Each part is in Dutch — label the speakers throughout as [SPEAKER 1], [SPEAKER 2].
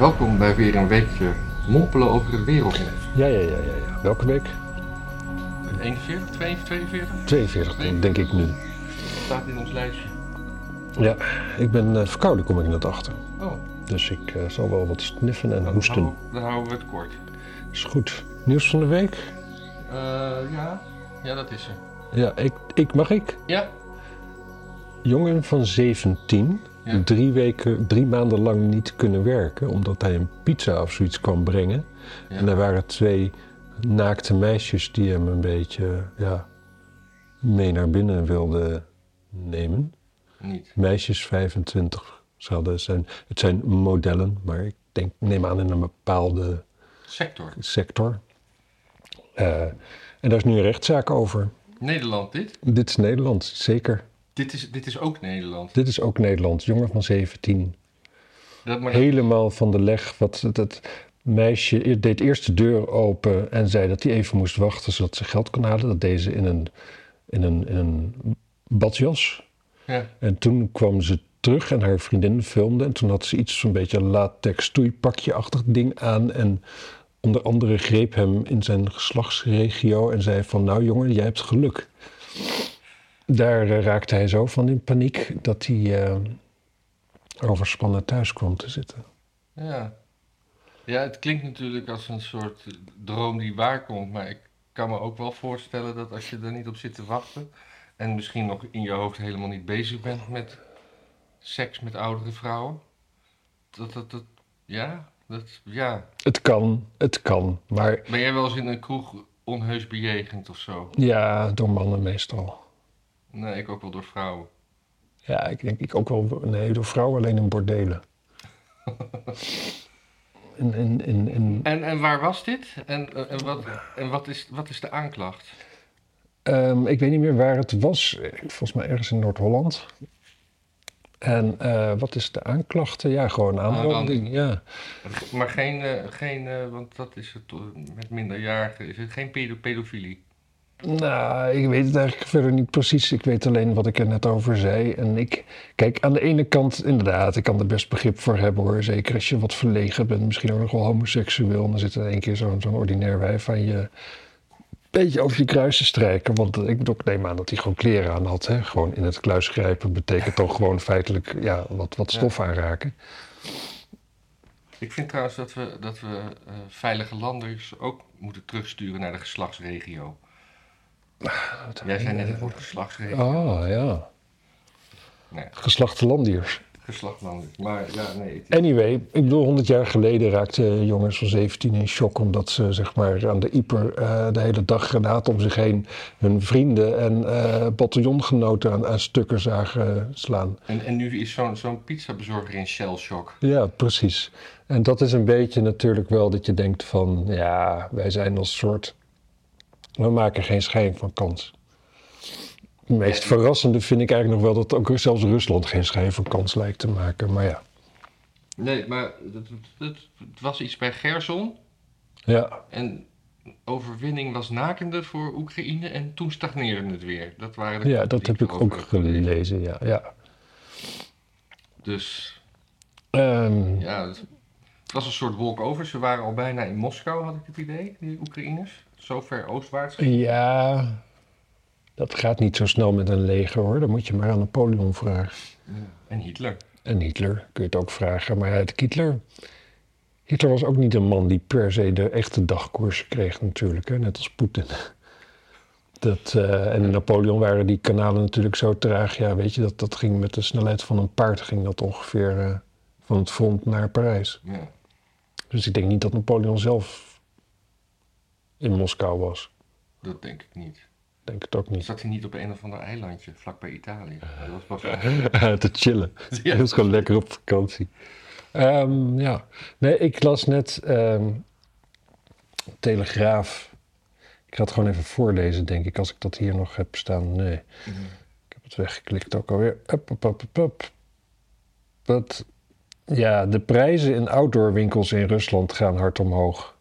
[SPEAKER 1] Welkom bij weer een weekje mompelen over het wereldnet.
[SPEAKER 2] Ja, ja, ja, ja, ja. Welke week?
[SPEAKER 1] 41, 42, 42?
[SPEAKER 2] 42, denk ik nu.
[SPEAKER 1] Staat in ons lijstje.
[SPEAKER 2] Ja, ik ben uh, verkouden, kom ik net achter.
[SPEAKER 1] Oh.
[SPEAKER 2] Dus ik uh, zal wel wat sniffen en
[SPEAKER 1] dan
[SPEAKER 2] hoesten.
[SPEAKER 1] Houden, dan houden we het kort.
[SPEAKER 2] Is goed. Nieuws van de week?
[SPEAKER 1] Uh, ja. ja, dat is er.
[SPEAKER 2] Ja, ik, ik mag ik?
[SPEAKER 1] Ja.
[SPEAKER 2] Jongen van 17 ja. drie, weken, drie maanden lang niet kunnen werken, omdat hij een pizza of zoiets kwam brengen. Ja. En er waren twee naakte meisjes die hem een beetje ja, mee naar binnen wilden nemen.
[SPEAKER 1] Niet.
[SPEAKER 2] Meisjes 25. Ze hadden zijn, het zijn modellen, maar ik denk, neem aan in een bepaalde
[SPEAKER 1] sector.
[SPEAKER 2] sector. Uh, en daar is nu een rechtszaak over.
[SPEAKER 1] Nederland dit?
[SPEAKER 2] Dit is Nederland, zeker.
[SPEAKER 1] Dit is, dit is ook Nederland.
[SPEAKER 2] Dit is ook Nederland, jongen van 17. Dat, maar Helemaal van de leg. Wat, dat meisje deed eerst de deur open en zei dat hij even moest wachten zodat ze geld kon halen. Dat deed ze in een, in een, in een badjas.
[SPEAKER 1] Ja.
[SPEAKER 2] En toen kwam ze terug en haar vriendin filmde. En toen had ze iets zo'n beetje latex stoeipakje-achtig ding aan. En onder andere greep hem in zijn geslachtsregio en zei van... Nou jongen, jij hebt geluk. Daar uh, raakte hij zo van in paniek dat hij uh, overspannen thuis kwam te zitten.
[SPEAKER 1] Ja. ja, het klinkt natuurlijk als een soort droom die waar komt, maar ik kan me ook wel voorstellen dat als je er niet op zit te wachten en misschien nog in je hoofd helemaal niet bezig bent met seks met oudere vrouwen, dat dat, dat ja, dat, ja.
[SPEAKER 2] Het kan, het kan, maar...
[SPEAKER 1] Ben jij wel eens in een kroeg onheus bejegend of zo?
[SPEAKER 2] Ja, door mannen meestal.
[SPEAKER 1] Nee, ik ook wel door vrouwen.
[SPEAKER 2] Ja, ik denk ik ook wel. Nee, door vrouwen alleen in bordelen.
[SPEAKER 1] en, en, en, en, en, waar was dit? En, en, wat, en wat, is, wat is de aanklacht?
[SPEAKER 2] Um, ik weet niet meer waar het was. Volgens mij ergens in Noord-Holland. En uh, wat is de aanklacht? Ja, gewoon aanranding. Ja.
[SPEAKER 1] Maar geen, uh, geen uh, want dat is het met minderjarigen, is het geen pedofilie?
[SPEAKER 2] Nou, ik weet het eigenlijk verder niet precies. Ik weet alleen wat ik er net over zei. En ik, kijk, aan de ene kant, inderdaad, ik kan er best begrip voor hebben hoor. Zeker als je wat verlegen bent, misschien ook nog wel homoseksueel. En dan zit er in één keer zo'n zo'n ordinair wijf aan je beetje over je kruis te strijken. Want ik bedoel, ik neem aan dat hij gewoon kleren aan had. Hè? Gewoon in het kluis grijpen betekent toch gewoon feitelijk ja, wat, wat stof ja. aanraken.
[SPEAKER 1] Ik vind trouwens dat we, dat we uh, veilige landers ook moeten terugsturen naar de geslachtsregio. Jij zei net het woord geslachtsregio.
[SPEAKER 2] Ah, ja. Nee. Geslachtlandiërs.
[SPEAKER 1] Geslachtlandiërs, maar ja, nee.
[SPEAKER 2] Anyway, ik bedoel, 100 jaar geleden raakten jongens van 17 in shock... omdat ze zeg maar aan de Ieper uh, de hele dag granaat om zich heen... hun vrienden en uh, bataljongenoten aan, aan, stukken zagen slaan.
[SPEAKER 1] En, en nu is zo'n zo'n pizzabezorger in shell shock.
[SPEAKER 2] Ja, precies. En dat is een beetje natuurlijk wel dat je denkt van... ja, wij zijn als soort we maken geen schijn van kans. Het meest verrassende vind ik eigenlijk nog wel dat ook zelfs Rusland geen schijn van kans lijkt te maken. Maar ja.
[SPEAKER 1] Nee, maar het, het, het was iets bij Gerson.
[SPEAKER 2] Ja.
[SPEAKER 1] En overwinning was nakende voor Oekraïne en toen stagneerde het weer. Dat waren de
[SPEAKER 2] ja, dat heb ik ook gelezen, ja. ja.
[SPEAKER 1] Dus.
[SPEAKER 2] Um,
[SPEAKER 1] ja, het was een soort walkover. Ze waren al bijna in Moskou, had ik het idee, die Oekraïners zo ver oostwaarts?
[SPEAKER 2] Ja, dat gaat niet zo snel met een leger hoor. Dan moet je maar aan Napoleon vragen.
[SPEAKER 1] Ja. En Hitler.
[SPEAKER 2] En Hitler kun je het ook vragen. Maar uit Hitler. Hitler was ook niet een man die per se de echte dagkoers kreeg, natuurlijk. Hè? Net als Poetin. Dat, uh, en Napoleon waren die kanalen natuurlijk zo traag. Ja, weet je, dat, dat ging met de snelheid van een paard. Ging dat ongeveer uh, van het front naar Parijs.
[SPEAKER 1] Ja.
[SPEAKER 2] Dus ik denk niet dat Napoleon zelf in Moskou was.
[SPEAKER 1] Dat denk ik niet.
[SPEAKER 2] Denk het ook niet.
[SPEAKER 1] Zat hij niet op een of ander eilandje vlakbij Italië?
[SPEAKER 2] Dat was pas te chillen. Ja. Hij was gewoon lekker op vakantie. Um, ja, nee, ik las net um, Telegraaf. Ik ga het gewoon even voorlezen, denk ik, als ik dat hier nog heb staan. Nee, mm -hmm. ik heb het weggeklikt ook alweer. Up, up, up, up. Dat, ja, de prijzen in outdoorwinkels in Rusland gaan hard omhoog.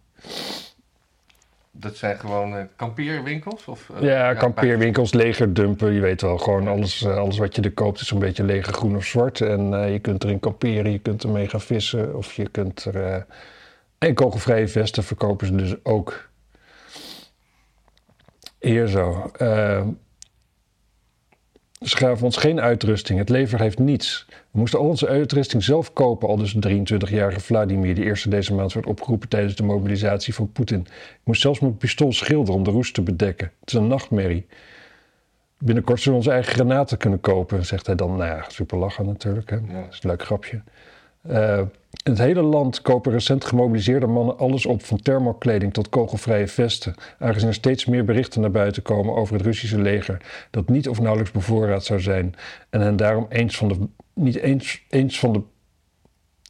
[SPEAKER 1] Dat zijn gewoon eh, kampeerwinkels? Of, eh,
[SPEAKER 2] Ja, kampeerwinkels, legerdumpen, je weet wel. Gewoon alles, eh, alles wat je er koopt is een beetje leger groen of zwart. En je kunt erin kamperen, je kunt ermee gaan vissen. Of je kunt er... en kogelvrije vesten verkopen ze dus ook. Hier zo. Ze gaven ons geen uitrusting. Het lever heeft niets. We moesten al onze uitrusting zelf kopen. Al dus de 23-jarige Vladimir, die eerste deze maand werd opgeroepen tijdens de mobilisatie van Poetin. Ik moest zelfs mijn pistool schilderen om de roest te bedekken. Het is een nachtmerrie. Binnenkort zullen we onze eigen granaten kunnen kopen, zegt hij dan. Nou ja, super lachen natuurlijk. Hè?
[SPEAKER 1] Ja.
[SPEAKER 2] Dat is een leuk grapje. Eh, in het hele land kopen recent gemobiliseerde mannen alles op, van thermokleding tot kogelvrije vesten. Aangezien er steeds meer berichten naar buiten komen over het Russische leger dat niet of nauwelijks bevoorraad zou zijn. En hen daarom eens van de, niet eens, van de.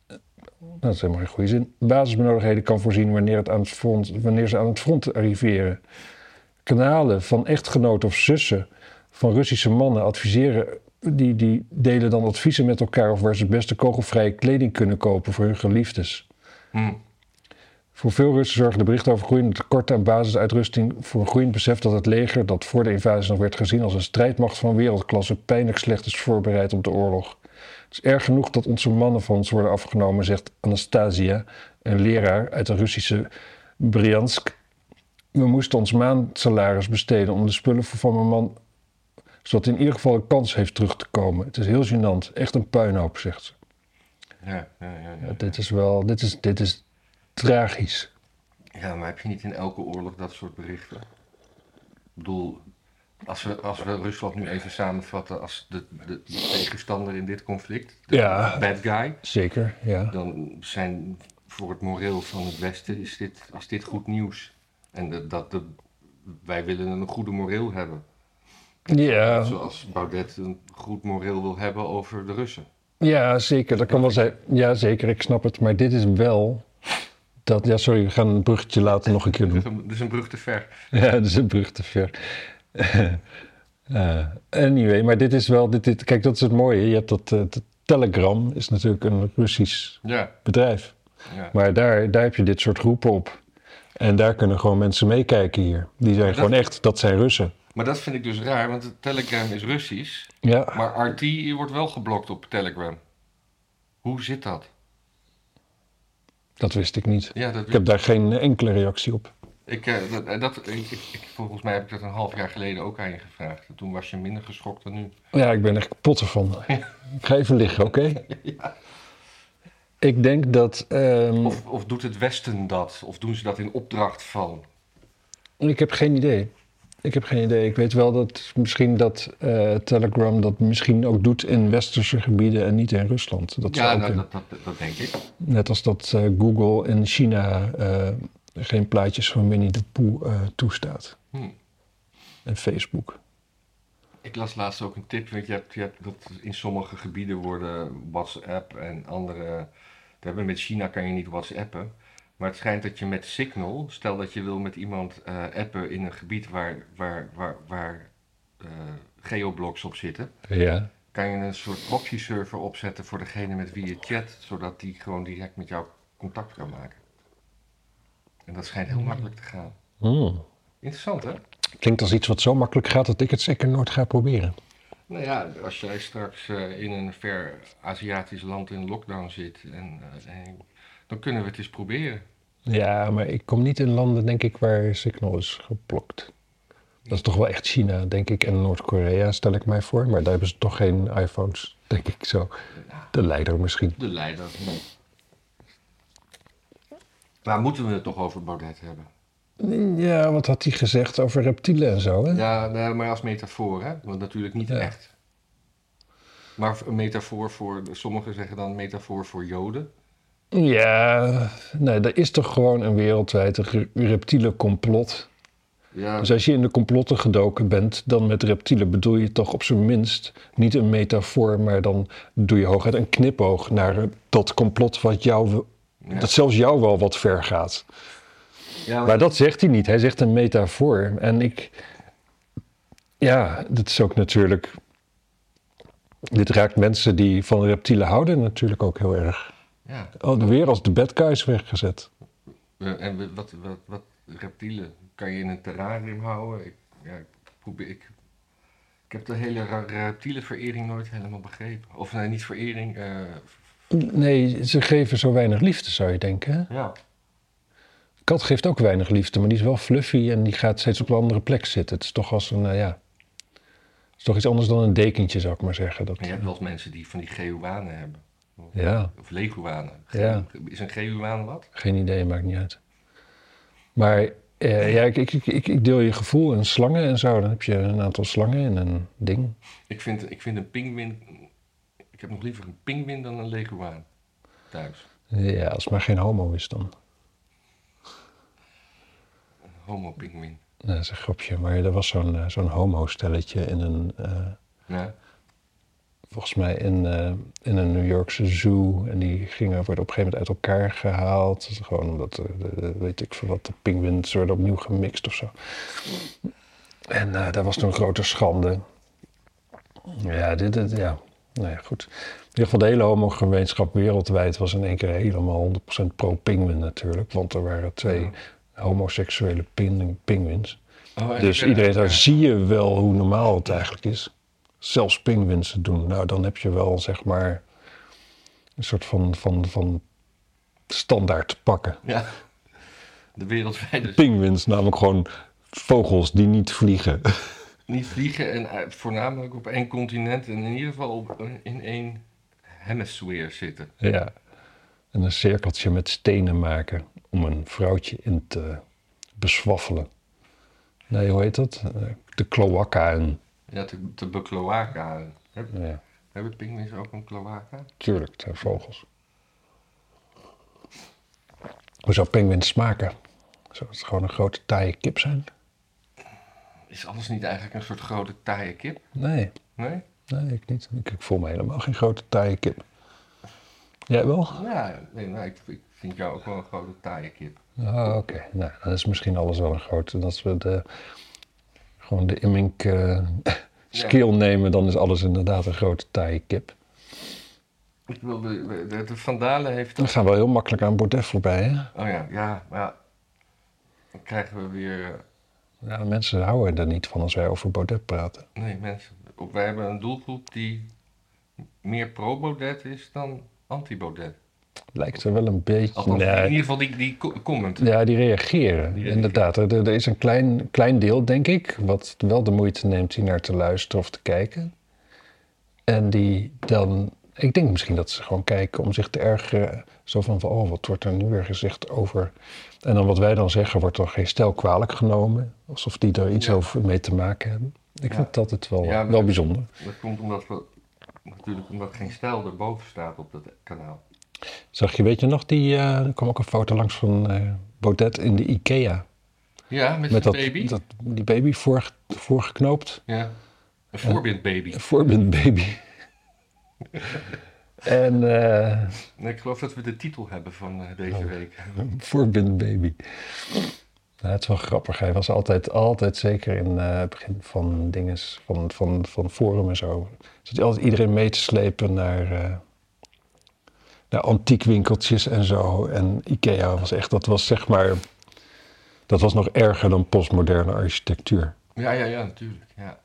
[SPEAKER 2] Nou, dat is helemaal geen goede zin. Basisbenodigdheden kan voorzien wanneer, het aan het front, wanneer ze aan het front arriveren. Kanalen van echtgenoten of zussen van Russische mannen adviseren. Die, die delen dan adviezen met elkaar over waar ze het beste kogelvrije kleding kunnen kopen voor hun geliefdes.
[SPEAKER 1] Hm.
[SPEAKER 2] Voor veel Russen zorgen de berichten over groeiende tekorten aan basisuitrusting voor een groeiend besef dat het leger, dat voor de invasie nog werd gezien als een strijdmacht van wereldklasse, pijnlijk slecht is voorbereid op de oorlog. Het is erg genoeg dat onze mannen van ons worden afgenomen, zegt Anastasia, een leraar uit de Russische Bryansk. We moesten ons maandsalaris besteden om de spullen voor van mijn man, zodat hij in ieder geval een kans heeft terug te komen. Het is heel gênant, echt een puinhoop, zegt ze.
[SPEAKER 1] Ja, ja, ja,
[SPEAKER 2] dit is wel, dit is, dit is tragisch.
[SPEAKER 1] Ja, maar heb je niet in elke oorlog dat soort berichten? Ik bedoel, als we, als we Rusland nu even samenvatten als de, de, de tegenstander in dit conflict, de
[SPEAKER 2] Ja.
[SPEAKER 1] bad guy,
[SPEAKER 2] Zeker, ja.
[SPEAKER 1] dan zijn voor het moreel van het Westen is dit, is dit goed nieuws. En dat, dat de, wij willen een goede moreel hebben.
[SPEAKER 2] Ja,
[SPEAKER 1] Zoals Baudet een goed moreel wil hebben over de Russen.
[SPEAKER 2] ja, zeker. Dat kan wel zijn. Ja, zeker. Ik snap het. Maar dit is wel. Dat, ja, sorry, we gaan een bruggetje later nog een keer doen.
[SPEAKER 1] dat is een brug te ver.
[SPEAKER 2] Ja, dat is een brug te ver. Eh, anyway, maar dit is wel. Dit, dit, kijk, dat is het mooie. Je hebt dat. eh, dat Telegram is natuurlijk een Russisch
[SPEAKER 1] Ja,
[SPEAKER 2] bedrijf.
[SPEAKER 1] ja.
[SPEAKER 2] Maar daar, daar heb je dit soort groepen op. En daar kunnen gewoon mensen meekijken hier. Die zijn
[SPEAKER 1] dat-
[SPEAKER 2] gewoon echt, dat zijn Russen.
[SPEAKER 1] Maar dat vind ik dus raar, want Telegram is Russisch.
[SPEAKER 2] Ja,
[SPEAKER 1] Maar RT wordt wel geblokt op Telegram. Hoe zit dat?
[SPEAKER 2] dat wist ik niet.
[SPEAKER 1] Ja, dat
[SPEAKER 2] Ik heb daar geen enkele reactie op.
[SPEAKER 1] ik, eh, dat, eh, dat, ik, volgens mij heb ik dat een half jaar geleden ook aan je gevraagd. En Toen was je minder geschokt dan nu.
[SPEAKER 2] Ja, ik ben echt kapot ervan. Ik ga even liggen, oké? Ik denk dat... ehm,
[SPEAKER 1] Of, of doet het Westen dat? Of doen ze dat in opdracht van?
[SPEAKER 2] ik heb geen idee. Ik heb geen idee. Ik weet wel dat misschien dat eh, Telegram dat misschien ook doet in westerse gebieden en niet in Rusland. Dat
[SPEAKER 1] ja, nou,
[SPEAKER 2] in-
[SPEAKER 1] dat, dat, dat denk ik.
[SPEAKER 2] Net als dat eh, Google in China eh, geen plaatjes van Winnie de Pooh toestaat.
[SPEAKER 1] Hm.
[SPEAKER 2] En Facebook.
[SPEAKER 1] Ik las laatst ook een tip, want je hebt, je hebt dat in sommige gebieden worden WhatsApp en andere. We hebben met China kan je niet WhatsAppen. Maar het schijnt dat je met Signal, stel dat je wil met iemand eh, appen in een gebied waar, waar, waar, waar eh, geoblocks op zitten,
[SPEAKER 2] Ja.
[SPEAKER 1] kan je een soort proxy server opzetten voor degene met wie je chat, zodat die gewoon direct met jou contact kan maken. En dat schijnt heel makkelijk te gaan.
[SPEAKER 2] Hmm.
[SPEAKER 1] Interessant hè?
[SPEAKER 2] Klinkt als iets wat zo makkelijk gaat dat ik het zeker nooit ga proberen.
[SPEAKER 1] Nou ja, als jij straks eh, in een ver Aziatisch land in lockdown zit, en, en- dan kunnen we het eens proberen.
[SPEAKER 2] Ja, maar ik kom niet in landen, denk ik, waar Signal is geblokt. Dat is toch wel echt China, denk ik, en Noord-Korea, stel ik mij voor. Maar daar hebben ze toch geen iPhones, denk ik zo. De leider misschien.
[SPEAKER 1] De leider. Maar moeten we het toch over Baudet hebben?
[SPEAKER 2] Ja, wat had hij gezegd over reptielen en zo, hè?
[SPEAKER 1] Ja, nee, maar als metafoor, hè? Want natuurlijk niet
[SPEAKER 2] Ja.
[SPEAKER 1] echt. Maar een metafoor voor, sommigen zeggen dan metafoor voor Joden.
[SPEAKER 2] Ja, nee, er is toch gewoon een wereldwijd re- reptiele complot.
[SPEAKER 1] Ja,
[SPEAKER 2] Dus als je in de complotten gedoken bent, dan met reptielen bedoel je toch op zijn minst niet een metafoor, maar dan doe je hooguit een knipoog naar dat complot wat jou,
[SPEAKER 1] ja.
[SPEAKER 2] dat zelfs jou wel wat ver gaat.
[SPEAKER 1] ja,
[SPEAKER 2] Maar dat zegt hij niet. Hij zegt een metafoor. En ik. Ja, dat is ook natuurlijk. Dit raakt mensen die van reptielen houden natuurlijk ook heel erg.
[SPEAKER 1] Ja.
[SPEAKER 2] Oh, weer als de bad guys weggezet.
[SPEAKER 1] We- En wat, wat, wat, reptielen kan je in een terrarium houden. Ik, ja, ik, probeer, ik, ik heb de hele ra- reptielenverering nooit helemaal begrepen. Of nee, niet verering. eh,
[SPEAKER 2] Nee, ze geven zo weinig liefde, zou je denken. Hè?
[SPEAKER 1] ja.
[SPEAKER 2] Kat geeft ook weinig liefde, maar die is wel fluffy en die gaat steeds op een andere plek zitten. Het is toch als een, eh, ja... Het is toch iets anders dan een dekentje, zou ik maar zeggen. Dat,
[SPEAKER 1] Maar je hebt wel eens mensen die van die gehuanen hebben.
[SPEAKER 2] Ja,
[SPEAKER 1] Of leguanen.
[SPEAKER 2] Ja.
[SPEAKER 1] Is een gehuaan wat?
[SPEAKER 2] geen idee, maakt niet uit. Maar eh, ja, ik, ik, ik, ik, deel je gevoel in slangen en zo. Dan heb je een aantal slangen en een ding.
[SPEAKER 1] Ik vind, ik vind een pinguïn... Ik heb nog liever een pinguïn dan een leguaan. Thuis.
[SPEAKER 2] Ja, als het maar geen homo is dan.
[SPEAKER 1] Een homo-pinguïn.
[SPEAKER 2] Nou, dat is een grapje, maar er was zo'n eh, zo'n homo-stelletje in een... eh,
[SPEAKER 1] Ja.
[SPEAKER 2] Volgens mij in, eh, in een New Yorkse zoo. En die gingen worden op een gegeven moment uit elkaar gehaald. Dus gewoon omdat, de, de- weet ik veel wat, de pinguïns werden opnieuw gemixt of zo. En eh, daar was toen een grote schande. Ja, dit, dit, ja. Nou ja, goed. In ieder geval de hele homogemeenschap wereldwijd was in één keer helemaal 100% pro-pinguïn natuurlijk. Want er waren twee homoseksuele pinguïns.
[SPEAKER 1] Oh,
[SPEAKER 2] Dus iedereen
[SPEAKER 1] ja.
[SPEAKER 2] zie je wel hoe normaal het eigenlijk is? Zelfs pinguïns het doen. Nou, dan heb je wel, zeg maar, een soort van, van, van standaard te pakken.
[SPEAKER 1] Ja. De wereldwijde...
[SPEAKER 2] Pinguïns, namelijk gewoon vogels die niet vliegen.
[SPEAKER 1] Niet vliegen en uit- voornamelijk op één continent en in ieder geval op, in één hemisphere zitten.
[SPEAKER 2] ja. En een cirkeltje met stenen maken om een vrouwtje in te beswaffelen. Nee, hoe heet dat? Eh, De cloaca. En,
[SPEAKER 1] Ja, te, te bekloaka. Heb-
[SPEAKER 2] ja,
[SPEAKER 1] Hebben pinguïns ook een kloaka?
[SPEAKER 2] tuurlijk, het zijn vogels. Hoe zou pinguïns smaken? Zou het gewoon een grote taaie kip zijn?
[SPEAKER 1] Is alles niet eigenlijk een soort grote taaie kip?
[SPEAKER 2] Nee,
[SPEAKER 1] Nee?
[SPEAKER 2] nee, ik niet. Ik, ik voel me helemaal geen grote taaie kip. Jij wel?
[SPEAKER 1] Ja, nee, nou, ik, ik vind jou ook wel een grote taaie kip.
[SPEAKER 2] Ah, oké. Nou, dan is misschien alles wel een grote. Dat we de, gewoon de immink eh, skill nemen, dan is alles inderdaad een grote taaie kip.
[SPEAKER 1] Ik wilde, de, de Vandalen heeft...
[SPEAKER 2] Dan gaan we heel makkelijk aan Baudet voorbij, hè?
[SPEAKER 1] Oh ja, ja, maar ja. Dan krijgen we weer... eh,
[SPEAKER 2] Ja, mensen houden er niet van als wij over Baudet praten.
[SPEAKER 1] Nee, mensen. Wij hebben een doelgroep die meer pro-Baudet is dan anti-Baudet.
[SPEAKER 2] Lijkt er wel een beetje... Nee.
[SPEAKER 1] in ieder geval die, die co- comment.
[SPEAKER 2] Ja, die reageren.
[SPEAKER 1] Die.
[SPEAKER 2] Inderdaad. Er, er is een klein, klein deel, denk ik, wat wel de moeite neemt hier naar te luisteren of te kijken. En die dan. Ik denk misschien dat ze gewoon kijken om zich te ergeren. Zo van, van, oh, wat wordt er nu weer gezegd over. En dan wat wij dan zeggen, wordt dan geen stel kwalijk genomen. Alsof die er iets
[SPEAKER 1] Ja.
[SPEAKER 2] over mee te maken hebben. Ik
[SPEAKER 1] Ja.
[SPEAKER 2] vind dat het wel,
[SPEAKER 1] Ja,
[SPEAKER 2] wel bijzonder.
[SPEAKER 1] Dat komt omdat we... Natuurlijk omdat geen stijl erboven staat op dat kanaal.
[SPEAKER 2] Zag je, weet je nog, die, eh, er kwam ook een foto langs van eh, Baudet in de IKEA.
[SPEAKER 1] Ja, met,
[SPEAKER 2] Met dat,
[SPEAKER 1] baby.
[SPEAKER 2] dat, die baby voor, voorgeknoopt.
[SPEAKER 1] Ja. Een voorbindbaby.
[SPEAKER 2] Een voorbindbaby. en uh,
[SPEAKER 1] Nee, ik geloof dat we de titel hebben van eh, deze
[SPEAKER 2] Oh.
[SPEAKER 1] week.
[SPEAKER 2] een voorbindbaby. Nou, het is wel grappig. Hij was altijd, altijd zeker in eh, het begin van dinges, van, van, van Forum en zo. Zat hij altijd iedereen mee te slepen naar, eh naar antiekwinkeltjes en zo. En Ikea was echt, dat was zeg maar, dat was nog erger dan postmoderne architectuur.
[SPEAKER 1] Ja, ja, ja, natuurlijk. Ja.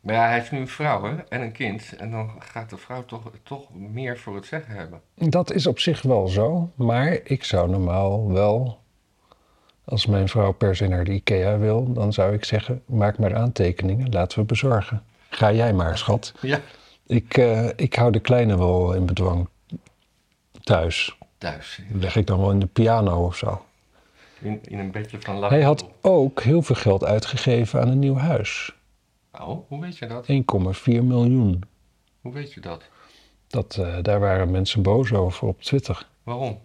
[SPEAKER 1] Maar ja, hij heeft nu een vrouw hè, en een kind. En dan gaat de vrouw toch, toch meer voor het zeggen hebben.
[SPEAKER 2] Dat is op zich wel zo, maar ik zou normaal wel, als mijn vrouw per se naar de IKEA wil, dan zou ik zeggen: maak maar aantekeningen, laten we bezorgen. Ga jij maar, schat.
[SPEAKER 1] Ja.
[SPEAKER 2] Ik, eh, ik hou de kleine wel in bedwang thuis.
[SPEAKER 1] Thuis.
[SPEAKER 2] Leg ik dan wel in de piano of zo.
[SPEAKER 1] In, in een bedje van
[SPEAKER 2] Hij had ook heel veel geld uitgegeven aan een nieuw huis.
[SPEAKER 1] Oh, hoe weet je dat?
[SPEAKER 2] 1,4 miljoen.
[SPEAKER 1] Hoe weet je dat?
[SPEAKER 2] Dat, eh, daar waren mensen boos over op Twitter.
[SPEAKER 1] Waarom?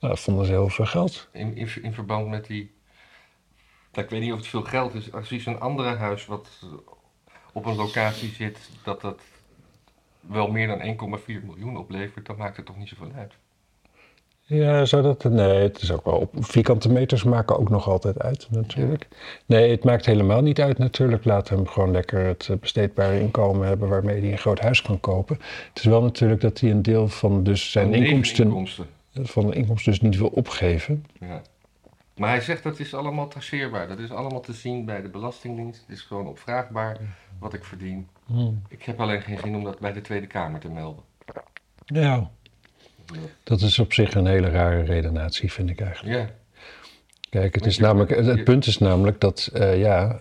[SPEAKER 2] Nou, dat vonden ze heel veel geld.
[SPEAKER 1] In, in, in verband met die... Nou, ik weet niet of het veel geld is. Als je zo'n andere huis wat op een locatie zit, dat dat wel meer dan 1,4 miljoen oplevert, dan maakt het toch niet zoveel uit.
[SPEAKER 2] Ja, zou dat... Nee, het is ook wel... Op, vierkante meters maken ook nog altijd uit, natuurlijk. Nee, het maakt helemaal niet uit, natuurlijk. Laat hem gewoon lekker het eh, besteedbare inkomen hebben... waarmee hij een groot huis kan kopen. Het is wel natuurlijk dat hij een deel van dus zijn
[SPEAKER 1] Van
[SPEAKER 2] inkomsten... van de inkomsten dus niet wil opgeven.
[SPEAKER 1] Ja. Maar hij zegt dat is allemaal traceerbaar. Dat is allemaal te zien bij de Belastingdienst. Het is gewoon opvraagbaar wat ik verdien.
[SPEAKER 2] Hmm.
[SPEAKER 1] Ik heb alleen geen zin om dat bij de Tweede Kamer te melden.
[SPEAKER 2] Ja, dat is op zich een hele rare redenatie, vind ik eigenlijk.
[SPEAKER 1] Ja,
[SPEAKER 2] Kijk, het, is
[SPEAKER 1] je-
[SPEAKER 2] namelijk, het, het
[SPEAKER 1] je-
[SPEAKER 2] punt is namelijk dat, eh, ja...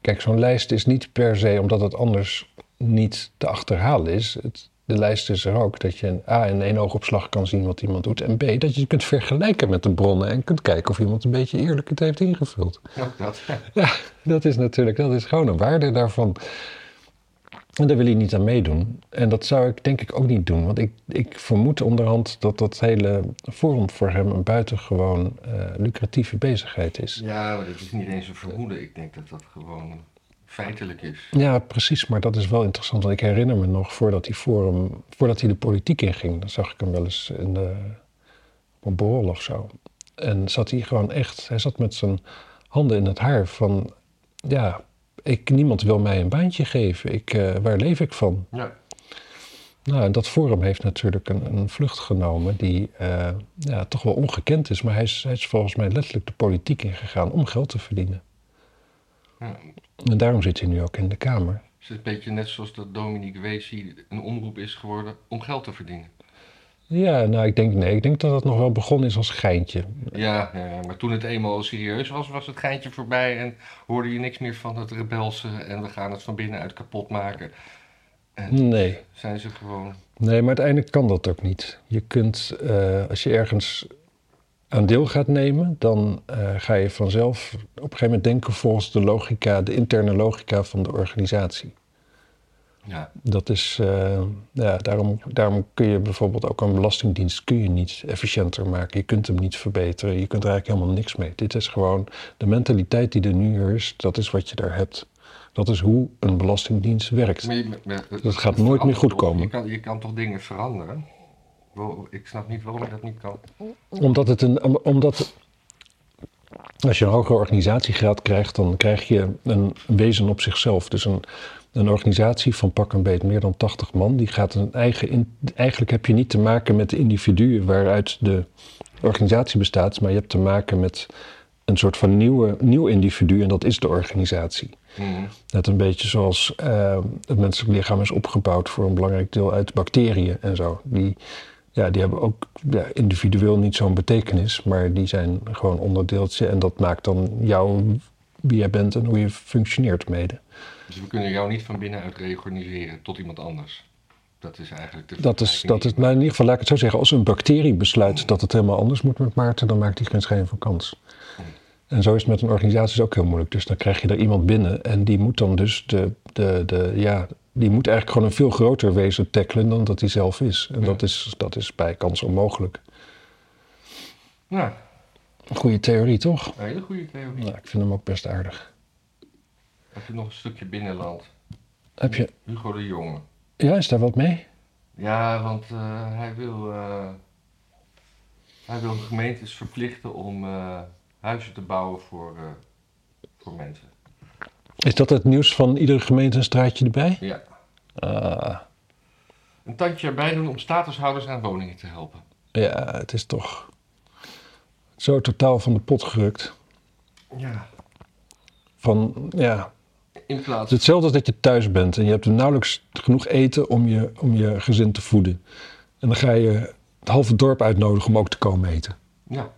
[SPEAKER 2] Kijk, zo'n lijst is niet per se omdat het anders niet te achterhalen is. Het, de lijst is er ook dat je een A in één oogopslag kan zien wat iemand doet. En B, dat je het kunt vergelijken met de bronnen en kunt kijken of iemand een beetje eerlijk het heeft ingevuld.
[SPEAKER 1] ook dat.
[SPEAKER 2] Ja, dat is natuurlijk, dat is gewoon een waarde daarvan. En daar wil hij niet aan meedoen. En dat zou ik denk ik ook niet doen. Want ik, ik vermoed onderhand dat dat hele forum voor hem een buitengewoon eh, lucratieve bezigheid is.
[SPEAKER 1] Ja, maar dat is niet eens een vermoeden. Ik denk dat dat gewoon feitelijk is.
[SPEAKER 2] Ja, precies. Maar dat is wel interessant. Want ik herinner me nog, voordat hij, forum, voordat hij de politiek inging... dan zag ik hem wel eens in de, op een borrel of zo. En zat hij gewoon echt... Hij zat met zijn handen in het haar van... Ja, ik, niemand wil mij een baantje geven. Ik, eh, waar leef ik van?
[SPEAKER 1] Ja,
[SPEAKER 2] Nou, en dat forum heeft natuurlijk een, een vlucht genomen die eh, ja, toch wel ongekend is. Maar hij is, hij is volgens mij letterlijk de politiek ingegaan om geld te verdienen.
[SPEAKER 1] ja.
[SPEAKER 2] En daarom zit hij nu ook in de Kamer.
[SPEAKER 1] Het is een beetje net zoals dat Dominique Weesie een omroep is geworden om geld te verdienen.
[SPEAKER 2] Ja, nou, ik denk nee. Ik denk dat het nog wel begonnen is als geintje.
[SPEAKER 1] Ja, ja, ja, maar toen het eenmaal serieus was, was het geintje voorbij en hoorde je niks meer van het rebelse en we gaan het van binnenuit kapot maken. En
[SPEAKER 2] Nee.
[SPEAKER 1] zijn ze gewoon.
[SPEAKER 2] Nee, maar uiteindelijk kan dat ook niet. Je kunt, eh, als je ergens aan deel gaat nemen, dan eh, ga je vanzelf op een gegeven moment denken volgens de logica, de interne logica van de organisatie.
[SPEAKER 1] Ja,
[SPEAKER 2] Dat is, eh, ja, daarom, daarom kun je bijvoorbeeld ook een belastingdienst kun je niet efficiënter maken. Je kunt hem niet verbeteren. Je kunt er eigenlijk helemaal niks mee. Dit is gewoon de mentaliteit die er nu is. Dat is wat je daar hebt. Dat is hoe een belastingdienst werkt.
[SPEAKER 1] maar je- maar-
[SPEAKER 2] Dat gaat nooit meer goed komen.
[SPEAKER 1] Je kan, je kan toch dingen veranderen? Ik snap niet waarom je dat niet kan.
[SPEAKER 2] Omdat het een, om- omdat als je een hogere organisatiegraad krijgt, dan krijg je een wezen op zichzelf. Dus een, een organisatie van pak een beet meer dan 80 man, die gaat een eigen. In, eigenlijk heb je niet te maken met de individuen waaruit de organisatie bestaat, maar je hebt te maken met een soort van nieuwe, nieuw individu en dat is de organisatie.
[SPEAKER 1] Mhm.
[SPEAKER 2] Net een beetje zoals eh, het menselijk lichaam is opgebouwd voor een belangrijk deel uit bacteriën en zo. Die, ja, die hebben ook ja, individueel niet zo'n betekenis, maar die zijn gewoon onderdeeltje en dat maakt dan jou wie jij bent en hoe je functioneert mede.
[SPEAKER 1] Dus we kunnen jou niet van binnenuit reorganiseren tot iemand anders. Dat is eigenlijk de
[SPEAKER 2] Dat is, dat
[SPEAKER 1] die
[SPEAKER 2] is, maar in ieder geval laat ik het zo zeggen, als een bacterie besluit dat het helemaal anders moet met Maarten, dan maakt hij geen schijn van kans. En zo is het met een organisatie ook heel moeilijk. Dus dan krijg je er iemand binnen en die moet dan dus de, de, de ja, die moet eigenlijk gewoon een veel groter wezen tackelen dan dat hij zelf is. En
[SPEAKER 1] Ja.
[SPEAKER 2] dat, is, dat is bij kans onmogelijk.
[SPEAKER 1] Nou,
[SPEAKER 2] Goede theorie, toch?
[SPEAKER 1] een hele goede theorie.
[SPEAKER 2] Nou, ik vind hem ook best aardig.
[SPEAKER 1] Heb je nog een stukje binnenland?
[SPEAKER 2] Heb je...
[SPEAKER 1] Hugo de Jonge.
[SPEAKER 2] Ja, is daar wat mee?
[SPEAKER 1] Ja, want eh, hij, wil, eh, hij wil gemeentes verplichten om eh, huizen te bouwen voor, voor mensen.
[SPEAKER 2] Is dat het nieuws van iedere gemeente een straatje erbij?
[SPEAKER 1] Ja.
[SPEAKER 2] Ah,
[SPEAKER 1] Een tandje erbij doen om statushouders aan woningen te helpen.
[SPEAKER 2] ja, het is toch zo totaal van de pot gerukt.
[SPEAKER 1] Ja.
[SPEAKER 2] Van, ja,
[SPEAKER 1] In
[SPEAKER 2] Het
[SPEAKER 1] plaats
[SPEAKER 2] is hetzelfde als dat je thuis bent en je hebt nauwelijks genoeg eten om je, om je gezin te voeden. En dan ga je het halve dorp uitnodigen om ook te komen eten.
[SPEAKER 1] Ja.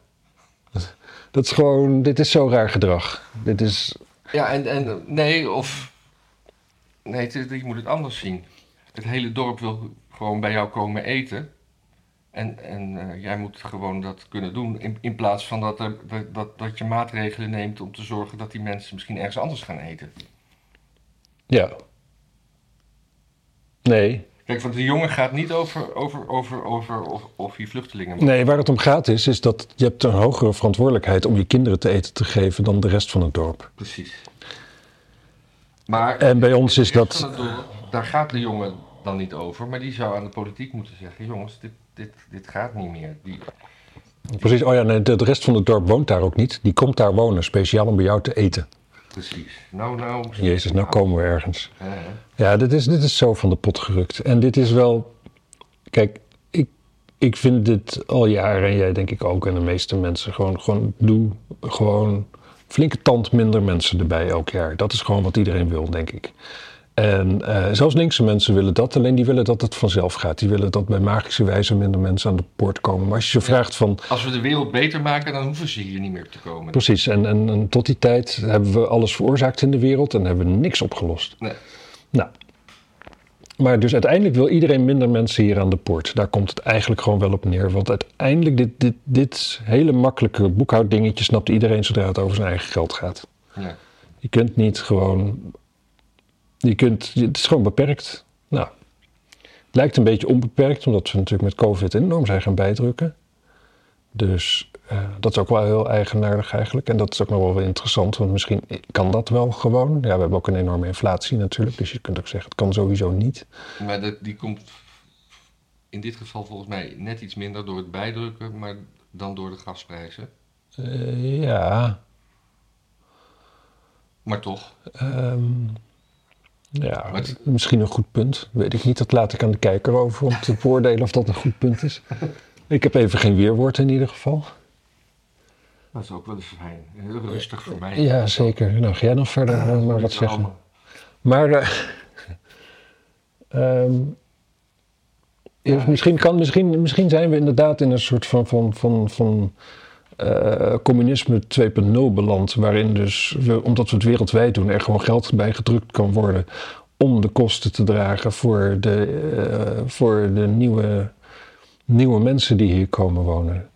[SPEAKER 2] Dat is gewoon, dit is zo raar gedrag. Dit is,
[SPEAKER 1] Ja, en, en nee, of. Nee, het je moet het anders zien. Het hele dorp wil gewoon bij jou komen eten. En, en eh, jij moet gewoon dat kunnen doen. In, in plaats van dat, er, dat, dat, dat je maatregelen neemt om te zorgen dat die mensen misschien ergens anders gaan eten.
[SPEAKER 2] Ja. Nee.
[SPEAKER 1] Kijk, want de jongen gaat niet over, over, over, over of, of je vluchtelingen.
[SPEAKER 2] Nee, waar het om gaat is, is dat je hebt een hogere verantwoordelijkheid om je kinderen te eten te geven dan de rest van het dorp.
[SPEAKER 1] Precies. Maar
[SPEAKER 2] En bij ons is dat,
[SPEAKER 1] dorp, daar gaat de jongen dan niet over. Maar die zou aan de politiek moeten zeggen: jongens, dit, dit, dit gaat niet meer. Die,
[SPEAKER 2] precies, oh ja, nee, de, de rest van het dorp woont daar ook niet. Die komt daar wonen, speciaal om bij jou te eten.
[SPEAKER 1] Precies. Nou, nou.
[SPEAKER 2] Jezus, nou komen we ergens. Ja, dit is, dit is zo van de pot gerukt. En dit is wel. Kijk, ik, ik vind dit al jaren, en jij denk ik ook, en de meeste mensen, gewoon, gewoon doe gewoon flinke tand minder mensen erbij elk jaar. Dat is gewoon wat iedereen wil, denk ik. En eh, zelfs linkse mensen willen dat, alleen die willen dat het vanzelf gaat. Die willen dat bij magische wijze minder mensen aan de poort komen. Maar als je ze
[SPEAKER 1] Ja.
[SPEAKER 2] vraagt van,
[SPEAKER 1] Als we de wereld beter maken, dan hoeven ze hier niet meer te komen.
[SPEAKER 2] precies, en, en, en tot die tijd hebben we alles veroorzaakt in de wereld en hebben we niks opgelost.
[SPEAKER 1] Nee.
[SPEAKER 2] Nou, maar dus uiteindelijk wil iedereen minder mensen hier aan de poort. Daar komt het eigenlijk gewoon wel op neer. Want uiteindelijk, dit, dit, dit hele makkelijke boekhouddingetje snapt iedereen zodra het over zijn eigen geld gaat.
[SPEAKER 1] Ja.
[SPEAKER 2] Je kunt niet gewoon. Je kunt, het is gewoon beperkt. Nou, het lijkt een beetje onbeperkt, omdat we natuurlijk met COVID enorm zijn gaan bijdrukken. Dus eh, dat is ook wel heel eigenaardig eigenlijk. En dat is ook nog wel interessant, want misschien kan dat wel gewoon. Ja, we hebben ook een enorme inflatie natuurlijk, dus je kunt ook zeggen, het kan sowieso niet.
[SPEAKER 1] Maar dat, die komt in dit geval volgens mij net iets minder door het bijdrukken, maar dan door de gasprijzen.
[SPEAKER 2] Eh, ja,
[SPEAKER 1] Maar toch,
[SPEAKER 2] ehm, ja
[SPEAKER 1] Maar
[SPEAKER 2] misschien een goed punt. Weet ik niet, dat laat ik aan de kijker over om te beoordelen of dat een goed punt is. Ik heb even geen weerwoord in ieder geval.
[SPEAKER 1] dat is ook wel eens fijn. Heel rustig voor mij.
[SPEAKER 2] Ja, zeker. Nou, ga jij nog verder eh, maar wat zeggen. Maar eh, ehm, Ja, misschien, kan, misschien, misschien zijn we inderdaad in een soort van, van, van, van eh, communisme 2.0 beland. Waarin dus, we, omdat we het wereldwijd doen, er gewoon geld bij gedrukt kan worden. om de kosten te dragen voor de, eh, voor de nieuwe, nieuwe mensen die hier komen wonen.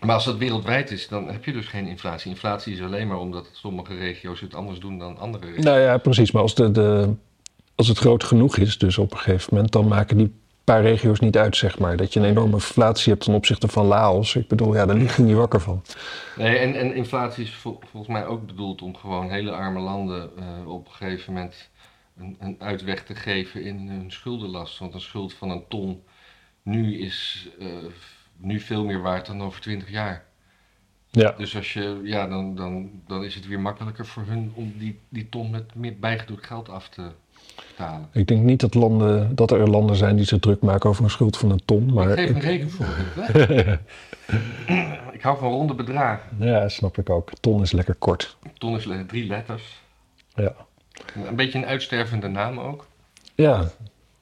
[SPEAKER 1] Maar als dat wereldwijd is, dan heb je dus geen inflatie. Inflatie is alleen maar omdat sommige regio's het anders doen dan andere regio's.
[SPEAKER 2] Nou ja, precies. Maar als, de, de, als het groot genoeg is, dus op een gegeven moment, dan maken die paar regio's niet uit, zeg maar. Dat je een enorme inflatie hebt ten opzichte van Laos. Ik bedoel, ja, daar lig je niet wakker van.
[SPEAKER 1] Nee, en, en inflatie is vol- volgens mij ook bedoeld om gewoon hele arme landen eh, op een gegeven moment een, een uitweg te geven in hun schuldenlast. Want een schuld van een ton nu is eh, nu veel meer waard dan over 20 jaar.
[SPEAKER 2] Ja,
[SPEAKER 1] Dus als je, ja, dan, dan, dan is het weer makkelijker voor hun om die, die ton met meer bijgedrukt geld af te
[SPEAKER 2] ik denk niet dat, landen, dat er landen zijn die zich druk maken over een schuld van een ton. Maar
[SPEAKER 1] ik geef een hè. ik hou van ronde bedragen.
[SPEAKER 2] ja, snap ik ook. Ton is lekker kort.
[SPEAKER 1] Ton is le- drie letters.
[SPEAKER 2] Ja,
[SPEAKER 1] Een beetje een uitstervende naam ook.
[SPEAKER 2] ja.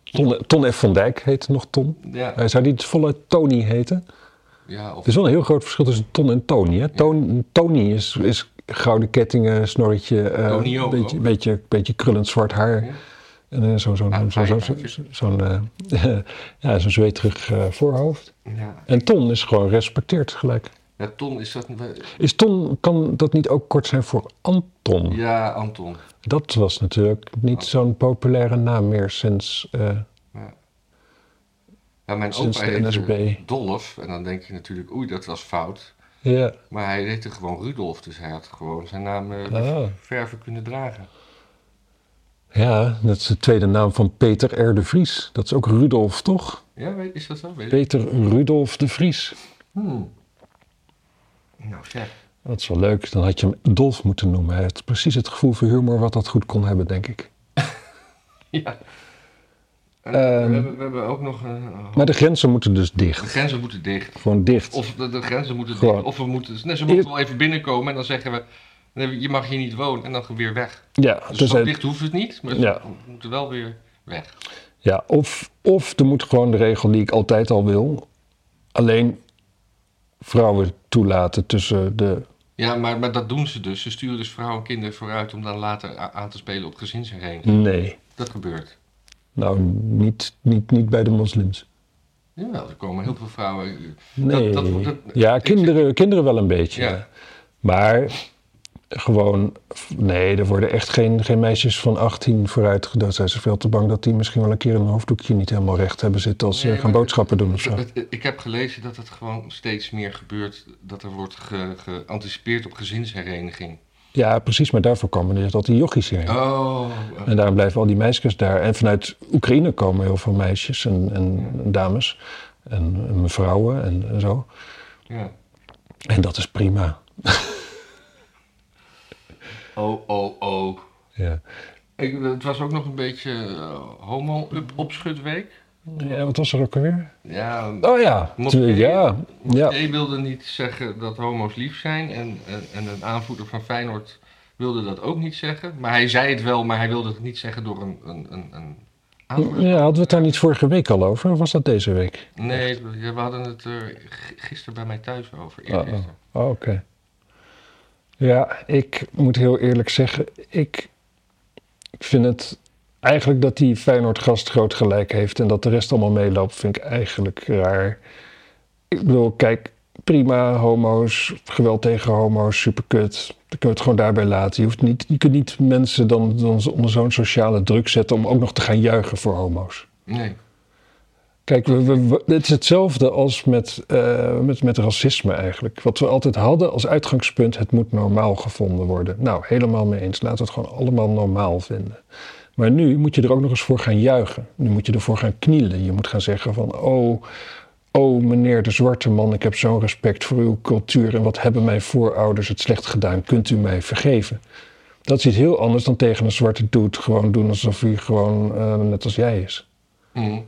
[SPEAKER 2] Ton, Ton F. van Dijk heet nog Ton.
[SPEAKER 1] Ja,
[SPEAKER 2] Hij zou die voluit Tony heten?
[SPEAKER 1] ja of
[SPEAKER 2] Er is wel een heel groot verschil tussen Ton en Tony. Hè? Ton, Tony is, is gouden kettingen, snorretje, eh,
[SPEAKER 1] Tony ook,
[SPEAKER 2] beetje, beetje, beetje krullend zwart haar.
[SPEAKER 1] Ja.
[SPEAKER 2] En eh, zo'n zo, zo, zo, zo, zo'n eh, ja, zo'n zweterig eh, voorhoofd.
[SPEAKER 1] Ja.
[SPEAKER 2] En Ton is gewoon respecteerd gelijk.
[SPEAKER 1] ja, Ton is dat.
[SPEAKER 2] Is Ton, kan dat niet ook kort zijn voor Anton?
[SPEAKER 1] Ja, Anton.
[SPEAKER 2] Dat was natuurlijk niet zo'n populaire naam meer sinds... eh,
[SPEAKER 1] Ja, mijn
[SPEAKER 2] Sinds
[SPEAKER 1] opa
[SPEAKER 2] de
[SPEAKER 1] heette
[SPEAKER 2] NSB.
[SPEAKER 1] Dolf. En dan denk je natuurlijk, oei, dat was fout.
[SPEAKER 2] ja.
[SPEAKER 1] Maar hij heette gewoon Rudolf. Dus hij had gewoon zijn naam
[SPEAKER 2] Ah.
[SPEAKER 1] verven kunnen dragen.
[SPEAKER 2] Ja, dat is de tweede naam van Peter R. de Vries. Dat is ook Rudolf, toch?
[SPEAKER 1] Ja, weet, is dat zo? Weet ik.
[SPEAKER 2] Peter Rudolf de Vries.
[SPEAKER 1] Hmm. Nou, zeg.
[SPEAKER 2] Dat is wel leuk. Dan had je hem Dolf moeten noemen. Hij had precies het gevoel voor humor wat dat goed kon hebben, denk ik.
[SPEAKER 1] Ja.
[SPEAKER 2] Ehm.
[SPEAKER 1] we, hebben, we hebben ook nog een.
[SPEAKER 2] Maar de grenzen moeten dus
[SPEAKER 1] de
[SPEAKER 2] dicht.
[SPEAKER 1] grenzen moeten dicht.
[SPEAKER 2] Gewoon dicht.
[SPEAKER 1] Of de, de grenzen moeten
[SPEAKER 2] Gewoon.
[SPEAKER 1] dicht. Of we moeten. Nee, ze moeten wel even binnenkomen en dan zeggen we. Je mag hier niet wonen en dan weer weg.
[SPEAKER 2] Ja,
[SPEAKER 1] Dus
[SPEAKER 2] dus
[SPEAKER 1] dicht hoeft het niet, maar ze
[SPEAKER 2] Ja.
[SPEAKER 1] moeten wel weer weg.
[SPEAKER 2] ja of, of er moet gewoon de regel die ik altijd al wil. Alleen vrouwen toelaten tussen de...
[SPEAKER 1] Ja, maar, maar dat doen ze dus. Ze sturen dus vrouwen en kinderen vooruit om dan later aan te spelen op gezinshereniging.
[SPEAKER 2] Nee.
[SPEAKER 1] Dat gebeurt.
[SPEAKER 2] Nou, niet, niet, niet bij de moslims.
[SPEAKER 1] Jawel, er komen heel veel vrouwen.
[SPEAKER 2] Nee.
[SPEAKER 1] Dat- dat- dat-
[SPEAKER 2] ja, kinderen, kinderen wel een beetje.
[SPEAKER 1] Ja.
[SPEAKER 2] ja. Maar gewoon... Nee, er worden echt geen, geen meisjes van 18 vooruit gedood. Zijn ze veel te bang dat die misschien wel een keer een hoofddoekje niet helemaal recht hebben zitten als ze
[SPEAKER 1] Nee,
[SPEAKER 2] gaan boodschappen doen of zo.
[SPEAKER 1] Het- het- Ik heb gelezen dat het gewoon steeds meer gebeurt. Dat er wordt ge- geanticipeerd op gezinshereniging.
[SPEAKER 2] Ja, precies, maar daarvoor komen dus dat die jochies hierheen.
[SPEAKER 1] Oh,
[SPEAKER 2] En daarom blijven al die meisjes daar. En vanuit Oekraïne komen heel veel meisjes en, en, en dames en, en mevrouwen en, en zo.
[SPEAKER 1] ja.
[SPEAKER 2] En dat is prima.
[SPEAKER 1] Oh, oh, oh.
[SPEAKER 2] Ja.
[SPEAKER 1] Ik, het was ook nog een beetje eh, homo-opschutweek.
[SPEAKER 2] Ja, wat was er ook alweer?
[SPEAKER 1] Ja,
[SPEAKER 2] Oh ja,
[SPEAKER 1] Moskee.
[SPEAKER 2] ja, ja.
[SPEAKER 1] Hij wilde niet zeggen dat homo's lief zijn. En, en, en een aanvoerder van Feyenoord wilde dat ook niet zeggen. Maar hij zei het wel, maar hij wilde het niet zeggen door een, een, een, een aanvoerder.
[SPEAKER 2] Ja, hadden we het daar niet vorige week al over? Of was dat deze week?
[SPEAKER 1] Nee, we hadden het er gisteren bij mij thuis over.
[SPEAKER 2] Oh, oh. Oh, oké. Ja, ik moet heel eerlijk zeggen, ik, ik vind het eigenlijk dat die Feyenoord-gast groot gelijk heeft en dat de rest allemaal meeloopt, vind ik eigenlijk raar. Ik bedoel, kijk, prima, homo's, geweld tegen homo's, superkut. Dan kunnen we het gewoon daarbij laten. Je, hoeft niet, je kunt niet mensen dan, dan onder zo'n sociale druk zetten om ook nog te gaan juichen voor homo's.
[SPEAKER 1] Nee.
[SPEAKER 2] Kijk, we, het is hetzelfde als met, eh, met, met racisme eigenlijk. Wat we altijd hadden als uitgangspunt, het moet normaal gevonden worden. Nou, helemaal mee eens. Laten we het gewoon allemaal normaal vinden. Maar nu moet je er ook nog eens voor gaan juichen. Nu moet je ervoor gaan knielen. Je moet gaan zeggen van, oh, oh meneer de zwarte man, ik heb zo'n respect voor uw cultuur en wat hebben mijn voorouders het slecht gedaan, kunt u mij vergeven? Dat is iets heel anders dan tegen een zwarte dude gewoon doen alsof hij gewoon eh, net als jij is.
[SPEAKER 1] Mhm.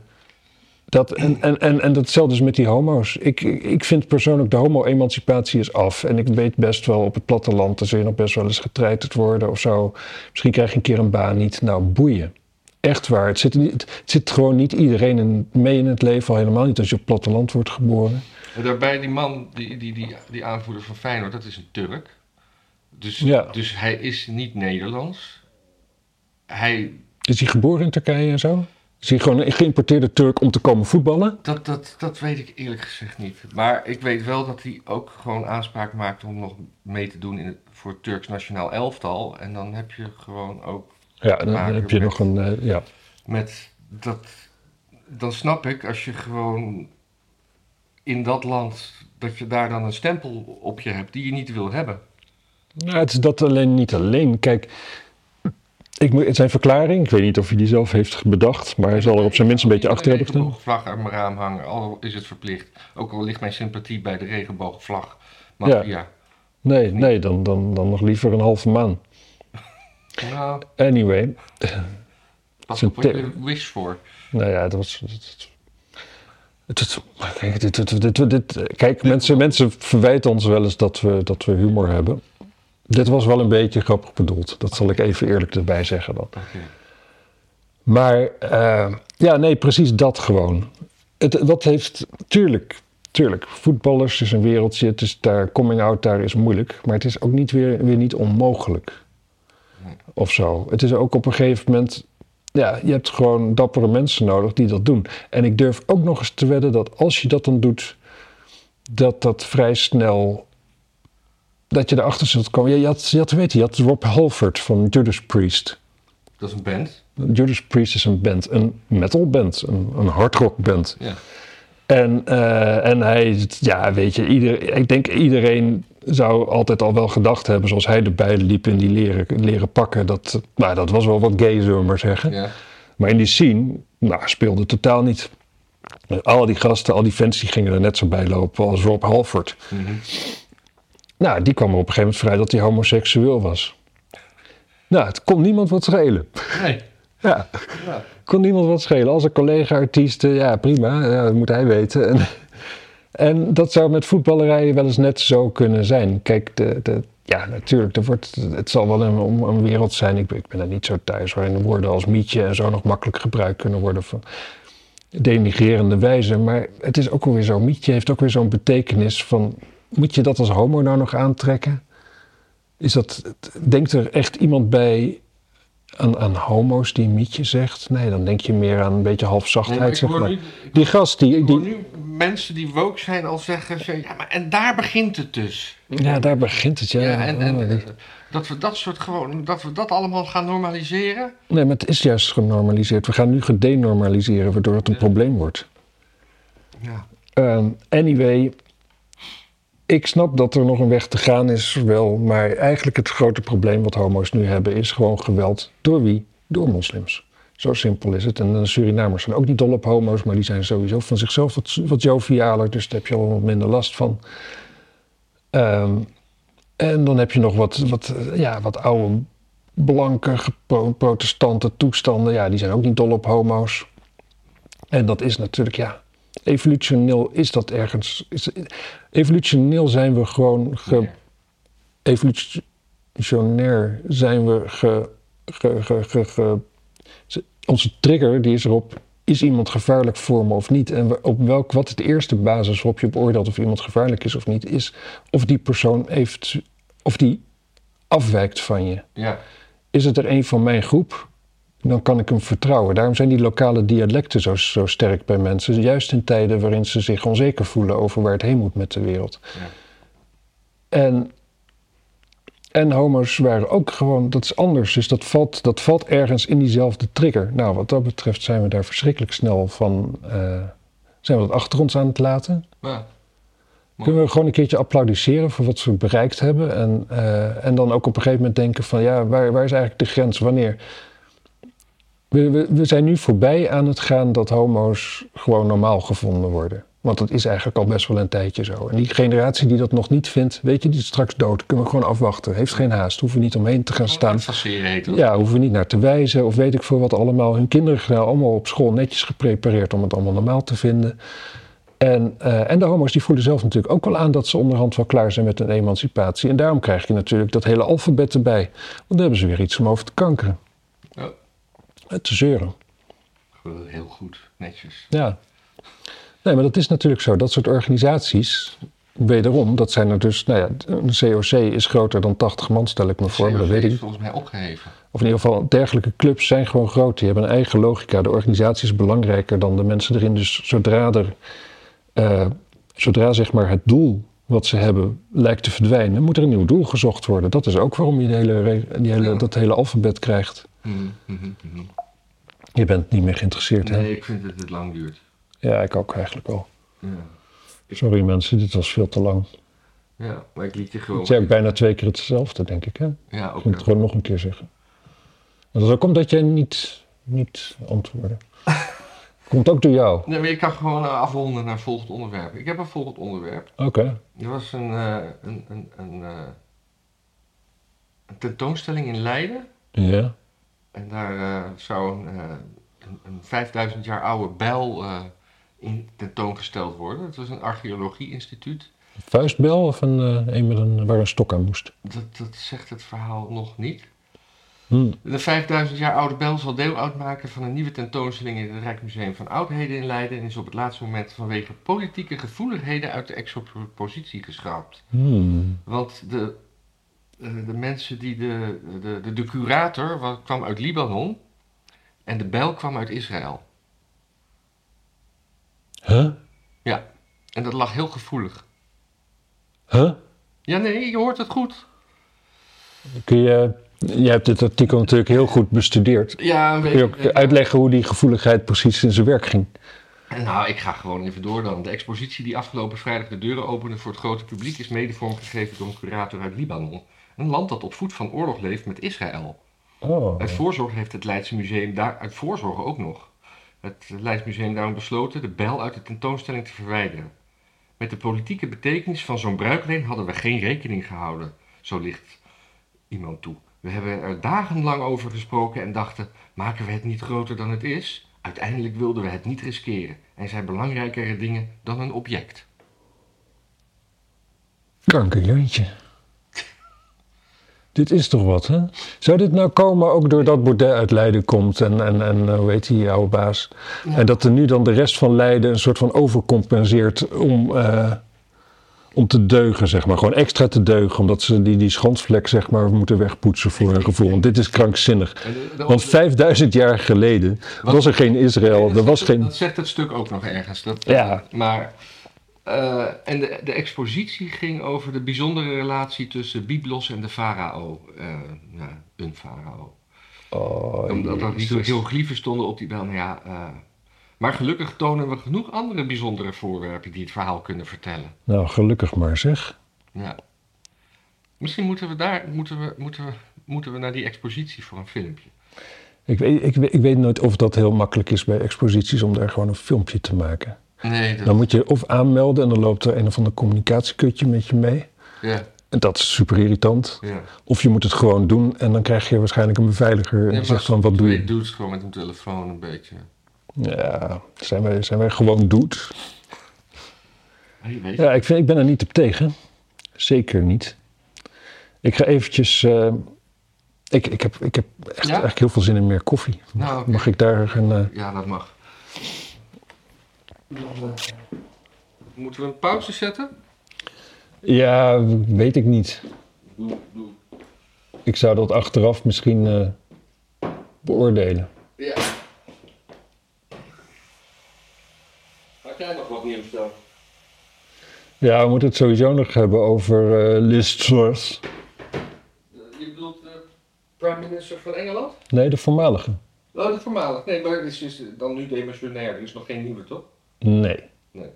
[SPEAKER 2] Dat, en, en, en, en datzelfde is met die homo's. Ik, ik vind persoonlijk de homo-emancipatie is af. En ik weet best wel op het platteland, dan zul je nog best wel eens getreiterd worden of zo. Misschien krijg je een keer een baan niet. Nou, boeien. Echt waar. Het zit, het zit gewoon niet iedereen in, mee in het leven, al helemaal niet als je op het platteland wordt geboren.
[SPEAKER 1] En daarbij die man, die, die, die, die aanvoerder van Feyenoord, dat is een Turk. Dus,
[SPEAKER 2] Ja.
[SPEAKER 1] dus hij is niet Nederlands. Hij,
[SPEAKER 2] Is hij geboren in Turkije en zo? Is hij gewoon een geïmporteerde Turk om te komen voetballen?
[SPEAKER 1] dat, dat, dat weet ik eerlijk gezegd niet. Maar ik weet wel dat hij ook gewoon aanspraak maakt om nog mee te doen in het, voor het Turks nationaal elftal. En dan heb je gewoon ook
[SPEAKER 2] Ja, dan heb je
[SPEAKER 1] met-
[SPEAKER 2] nog een... eh, ja.
[SPEAKER 1] met dat. Dan snap ik als je gewoon in dat land, dat je daar dan een stempel op je hebt die je niet wil hebben.
[SPEAKER 2] Nou, het is dat alleen niet alleen. Kijk, ik, zijn verklaring. Ik weet niet of hij die zelf heeft bedacht, maar hij zal er op zijn minst een beetje achter hebben gestaan.
[SPEAKER 1] heb een vlag aan mijn raam hangen, al is het verplicht. Ook al ligt mijn sympathie bij de regenboogvlag. Maar
[SPEAKER 2] Ja.
[SPEAKER 1] ja,
[SPEAKER 2] Nee, nee, dan, dan, dan nog liever een halve maan.
[SPEAKER 1] nou,
[SPEAKER 2] Anyway,
[SPEAKER 1] wat je
[SPEAKER 2] te-
[SPEAKER 1] wish voor.
[SPEAKER 2] nou ja, dat was. Het, het, het- kijk, dit, dit, dit- kijk mensen, mensen verwijten ons wel eens dat we, dat we humor hebben. Dit was wel een beetje grappig bedoeld. Dat zal ik even eerlijk erbij zeggen dan. Maar eh, ja, nee, precies dat gewoon. Het, wat heeft, tuurlijk, tuurlijk, voetballers is een wereldje. Het is daar, coming out daar is moeilijk. Maar het is ook niet weer, weer niet onmogelijk. Of zo. Het is ook op een gegeven moment, ja, je hebt gewoon dappere mensen nodig die dat doen. En ik durf ook nog eens te wedden dat als je dat dan doet, dat dat vrij snel, dat je erachter zult komen. Ja, je had, je had, weet je, je had Rob Halford van Judas Priest.
[SPEAKER 1] Dat is een band.
[SPEAKER 2] Judas Priest is een band, een metal band, een, een hardrock band.
[SPEAKER 1] Ja.
[SPEAKER 2] En, eh, en hij, ja, weet je, ieder, ik denk iedereen zou altijd al wel gedacht hebben, zoals hij erbij liep in die leren, leren pakken. Dat, nou, dat was wel wat gay, zullen we maar zeggen.
[SPEAKER 1] Ja.
[SPEAKER 2] Maar in die scene, nou, speelde het totaal niet. Al die gasten, al die fans, die gingen er net zo bij lopen als Rob Halford.
[SPEAKER 1] Mhm.
[SPEAKER 2] Nou, die kwam er op een gegeven moment vrij dat hij homoseksueel was. Nou, het kon niemand wat schelen.
[SPEAKER 1] Nee.
[SPEAKER 2] Ja,
[SPEAKER 1] Ja.
[SPEAKER 2] kon niemand wat schelen. Als een collega-artiest, ja prima, ja, dat moet hij weten. En, en dat zou met voetballerij wel eens net zo kunnen zijn. Kijk, de, de, ja, natuurlijk, er wordt, het zal wel een, een wereld zijn. Ik, ben- ik ben er niet zo thuis, waarin woorden als mietje en zo nog makkelijk gebruikt kunnen worden van denigrerende wijze. Maar het is ook alweer zo, mietje heeft ook weer zo'n betekenis van, moet je dat als homo nou nog aantrekken? Is dat, denkt er echt iemand bij aan, aan homo's die mietje zegt? Nee, dan denk je meer aan een beetje
[SPEAKER 1] Nee,
[SPEAKER 2] halfzachtheid,
[SPEAKER 1] ik
[SPEAKER 2] zeg maar.
[SPEAKER 1] nu,
[SPEAKER 2] Die gast, die, die,
[SPEAKER 1] nu mensen die woke zijn al zeggen, zo, ja, maar en daar begint het dus.
[SPEAKER 2] ja, daar begint het, ja.
[SPEAKER 1] Ja, en, en
[SPEAKER 2] Oh,
[SPEAKER 1] dat we dat soort gewoon, dat we dat allemaal gaan normaliseren.
[SPEAKER 2] Nee, maar het is juist genormaliseerd. We gaan nu gedenormaliseren, waardoor het een
[SPEAKER 1] Ja.
[SPEAKER 2] probleem wordt.
[SPEAKER 1] Ja.
[SPEAKER 2] Ehm, anyway, ik snap dat er nog een weg te gaan is, wel. Maar eigenlijk het grote probleem wat homo's nu hebben is gewoon geweld. Door wie? Door moslims. Zo simpel is het. En de Surinamers zijn ook niet dol op homo's, maar die zijn sowieso van zichzelf wat, jovialer. Dus daar heb je al wat minder last van. Ehm, en dan heb je nog wat, wat, ja, wat oude blanke protestante toestanden. Ja, die zijn ook niet dol op homo's. En dat is natuurlijk, ja, evolutioneel is dat ergens. Is, evolutioneel zijn we gewoon. Ge, evolutionair zijn we ge, ge, ge, ge- ge- ze- onze trigger die is erop. Is iemand gevaarlijk voor me of niet? En op welk, wat de eerste basis waarop je beoordeelt of iemand gevaarlijk is of niet? Is of die persoon heeft. of die afwijkt van je.
[SPEAKER 1] Ja,
[SPEAKER 2] Is het er een van mijn groep, dan kan ik hem vertrouwen. Daarom zijn die lokale dialecten zo, zo sterk bij mensen. Juist in tijden waarin ze zich onzeker voelen over waar het heen moet met de wereld.
[SPEAKER 1] Ja.
[SPEAKER 2] En, en homo's waren ook gewoon, dat is anders. Dus dat valt, dat valt ergens in diezelfde trigger. Nou, wat dat betreft zijn we daar verschrikkelijk snel van. eh, zijn we dat achter ons aan het laten?
[SPEAKER 1] ja.
[SPEAKER 2] Kunnen we gewoon een keertje applaudisseren voor wat we bereikt hebben? En, eh, en dan ook op een gegeven moment denken van ja, waar, waar is eigenlijk de grens? Wanneer? We, we, we zijn nu voorbij aan het gaan dat homo's gewoon normaal gevonden worden. Want dat is eigenlijk al best wel een tijdje zo. En die generatie die dat nog niet vindt, weet je, die is straks dood. Kunnen we gewoon afwachten. Heeft geen haast. Hoeven we niet omheen te gaan staan.
[SPEAKER 1] Heet dat.
[SPEAKER 2] Ja, hoeven we niet naar te wijzen of weet ik veel wat allemaal. Hun kinderen gaan allemaal op school netjes geprepareerd om het allemaal normaal te vinden. En, eh, en de homo's die voelen zelf natuurlijk ook wel aan dat ze onderhand wel klaar zijn met hun emancipatie. En daarom krijg je natuurlijk dat hele alfabet erbij. Want dan hebben ze weer iets om over te kankeren. Eh, Te zeuren.
[SPEAKER 1] Heel goed, netjes.
[SPEAKER 2] Ja. Nee, maar dat is natuurlijk zo. Dat soort organisaties, wederom, dat zijn er dus... Nou ja, een COC is groter dan 80 man, stel ik me voor. Maar dat
[SPEAKER 1] COC
[SPEAKER 2] weet ik
[SPEAKER 1] is volgens mij opgeheven.
[SPEAKER 2] Of in ieder geval, dergelijke clubs zijn gewoon groot. Die hebben een eigen logica. De organisatie is belangrijker dan de mensen erin. Dus zodra, er, eh, zodra zeg maar het doel wat ze hebben lijkt te verdwijnen, moet er een nieuw doel gezocht worden. Dat is ook waarom je de hele, die hele,
[SPEAKER 1] Ja.
[SPEAKER 2] dat hele alfabet krijgt. Je bent niet meer geïnteresseerd, hè?
[SPEAKER 1] Nee, ik vind dat het lang duurt.
[SPEAKER 2] Ja, ik ook eigenlijk wel.
[SPEAKER 1] Ja.
[SPEAKER 2] Sorry mensen, dit was veel te lang.
[SPEAKER 1] ja, maar ik liet je gewoon...
[SPEAKER 2] Het is ook bijna twee keer hetzelfde, denk ik, hè?
[SPEAKER 1] Ja,
[SPEAKER 2] Ik
[SPEAKER 1] ook
[SPEAKER 2] moet het gewoon nog een keer zeggen. En dat is ook omdat jij niet, niet antwoordde. Komt ook door jou.
[SPEAKER 1] Nee, maar je kan gewoon eh, afronden naar volgend onderwerp. Ik heb een volgend onderwerp.
[SPEAKER 2] Oké.
[SPEAKER 1] Er was een, eh, een, een, een, eh, een tentoonstelling in Leiden.
[SPEAKER 2] Ja.
[SPEAKER 1] En daar eh, zou een, eh, een, een 5000 jaar oude bijl eh, in tentoongesteld worden. Het was een archeologie-instituut.
[SPEAKER 2] Een vuistbel of een, een met een, waar een stok aan moest?
[SPEAKER 1] Dat, dat zegt het verhaal nog niet.
[SPEAKER 2] Hm.
[SPEAKER 1] De 5000 jaar oude bel zal deel uitmaken van een nieuwe tentoonstelling in het Rijksmuseum van Oudheden in Leiden en is op het laatste moment vanwege politieke gevoeligheden uit de expositie geschrapt.
[SPEAKER 2] Hmm.
[SPEAKER 1] Want de, de mensen die de, de, de, de curator wa- kwam uit Libanon en de bijl kwam uit Israël.
[SPEAKER 2] Huh?
[SPEAKER 1] En dat lag heel gevoelig.
[SPEAKER 2] Huh?
[SPEAKER 1] Ja, nee, je hoort het goed.
[SPEAKER 2] Kun je, jij hebt dit artikel natuurlijk heel goed bestudeerd.
[SPEAKER 1] Ja, een
[SPEAKER 2] Kun je
[SPEAKER 1] beetje.
[SPEAKER 2] ook uitleggen hoe die gevoeligheid precies in zijn werk ging?
[SPEAKER 1] En Nou, ik ga gewoon even door dan. De expositie die afgelopen vrijdag de deuren opende voor het grote publiek is mede vormgegeven door een curator uit Libanon. Een land dat op voet van oorlog leeft met Israël.
[SPEAKER 2] Oh.
[SPEAKER 1] Uit voorzorg heeft het Leidse Museum daar, uit voorzorg ook nog, het Leids Museum daarom besloten de bijl uit de tentoonstelling te verwijderen. Met de politieke betekenis van zo'n bruikleen hadden we geen rekening gehouden, zo ligt iemand toe. We hebben er dagenlang over gesproken en dachten, maken we het niet groter dan het is? Uiteindelijk wilden we het niet riskeren. Er zijn belangrijkere dingen dan een object.
[SPEAKER 2] Kankerjantje. Dit is toch wat, hè? Zou dit nou komen ook doordat Baudet uit Leiden komt en, en, en eh, hoe heet die oude baas? En dat er nu dan de rest van Leiden een soort van overcompenseert om, eh, om te deugen, zeg maar. Gewoon extra te deugen, omdat ze die, die schandvlek, zeg maar, moeten wegpoetsen voor hun gevoel. Want dit is krankzinnig.
[SPEAKER 1] De-
[SPEAKER 2] Want 5000 jaar geleden was er geen Israël, er was geen...
[SPEAKER 1] Dat zegt het stuk ook nog ergens. Dat,
[SPEAKER 2] Ja.
[SPEAKER 1] Maar, eh, en de, de expositie ging over de bijzondere relatie tussen Byblos en de farao. Eh, ja, een farao.
[SPEAKER 2] Oh,
[SPEAKER 1] Omdat er niet zo
[SPEAKER 2] Jezus.
[SPEAKER 1] heel glieven stonden op die bel. Nou ja, eh, maar gelukkig tonen we genoeg andere bijzondere voorwerpen die het verhaal kunnen vertellen.
[SPEAKER 2] Nou, gelukkig maar zeg.
[SPEAKER 1] Ja. Misschien moeten we daar moeten we, moeten we, moeten we naar die expositie voor een filmpje.
[SPEAKER 2] Ik weet, ik, weet, ik weet nooit of dat heel makkelijk is bij exposities om daar gewoon een filmpje te maken.
[SPEAKER 1] Nee, dat,
[SPEAKER 2] Dan moet je of aanmelden en dan loopt er een of ander communicatiekutje met je mee.
[SPEAKER 1] ja,
[SPEAKER 2] En dat is super irritant.
[SPEAKER 1] ja.
[SPEAKER 2] Of je moet het gewoon doen en dan krijg je waarschijnlijk een beveiliger
[SPEAKER 1] Ja,
[SPEAKER 2] die zegt van wat doe je.
[SPEAKER 1] Doe het gewoon met een telefoon een beetje.
[SPEAKER 2] Ja, zijn wij, zijn wij gewoon doet? Ja, ik, vind, ik ben er niet op tegen. Zeker niet. Ik ga eventjes... eh, ik, ik, heb, ik heb echt
[SPEAKER 1] Ja?
[SPEAKER 2] eigenlijk heel veel zin in meer koffie.
[SPEAKER 1] Nou, oké.
[SPEAKER 2] Mag ik daar een... eh,
[SPEAKER 1] Ja, dat mag. Moeten we een pauze zetten?
[SPEAKER 2] Ja, weet ik niet. Ik zou dat achteraf misschien eh, beoordelen.
[SPEAKER 1] Ja. Had jij nog wat nieuws dan?
[SPEAKER 2] Ja, we moeten het sowieso nog hebben over eh Liz Truss.
[SPEAKER 1] Je bedoelt de prime minister van Engeland?
[SPEAKER 2] Nee, de voormalige.
[SPEAKER 1] Oh, de voormalig. Nee, maar is, is dan nu demissionair. Er is nog geen nieuwe, toch?
[SPEAKER 2] Nee.
[SPEAKER 1] Nee.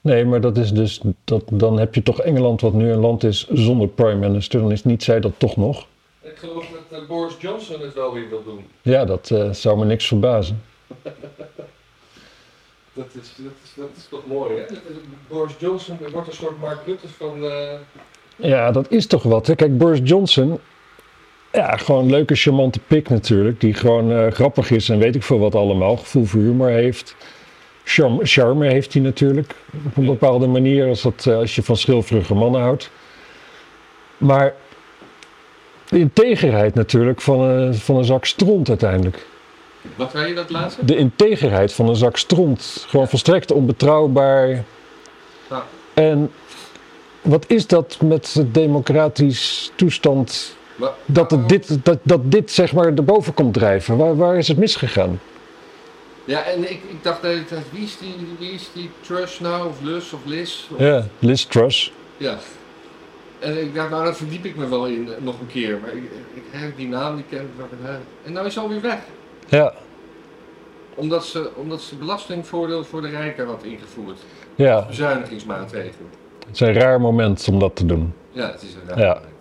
[SPEAKER 2] Nee, maar dat is dus, dat, dan heb je toch Engeland, wat nu een land is zonder prime minister. Dan is niet zij dat toch nog.
[SPEAKER 1] Ik geloof dat eh, Boris Johnson het wel weer wil doen.
[SPEAKER 2] Ja, dat eh, zou me niks verbazen.
[SPEAKER 1] Dat is, dat is, dat is toch mooi, hè? Boris Johnson wordt een soort Mark Rutte van... eh,
[SPEAKER 2] Ja, dat is toch wat. Hè? Kijk, Boris Johnson, ja, gewoon een leuke, charmante pik natuurlijk. Die gewoon grappig is en weet ik veel wat allemaal. Gevoel voor humor heeft. Charme, charme heeft hij natuurlijk. Op een bepaalde manier, als, dat, eh, als je van schilferige mannen houdt. Maar de integerheid natuurlijk van een, van een zak stront uiteindelijk.
[SPEAKER 1] Wat zei je dat laatste?
[SPEAKER 2] De integerheid van een zak stront. Gewoon volstrekt onbetrouwbaar.
[SPEAKER 1] Ja.
[SPEAKER 2] En wat is dat met de democratisch toestand
[SPEAKER 1] Maar-
[SPEAKER 2] dat, het dit, dat, dat dit zeg maar erboven komt drijven? Waar, waar is het misgegaan?
[SPEAKER 1] Ja, en ik, ik dacht de hele tijd, wie is die, wie is die Trush nou? Of Lus of Liz? Of-
[SPEAKER 2] Ja, Liz Truss.
[SPEAKER 1] Ja. En ik dacht, nou, daar verdiep ik me wel in eh, nog een keer. Maar ik, ik, die naam die ken ik wel. hè. En nou is ze alweer weg.
[SPEAKER 2] Ja,
[SPEAKER 1] Omdat ze, omdat ze belastingvoordeel voor de rijken had ingevoerd.
[SPEAKER 2] ja,
[SPEAKER 1] Bezuinigingsmaatregelen.
[SPEAKER 2] het is een raar moment om dat te doen.
[SPEAKER 1] Ja, het is een raar
[SPEAKER 2] Ja.
[SPEAKER 1] moment.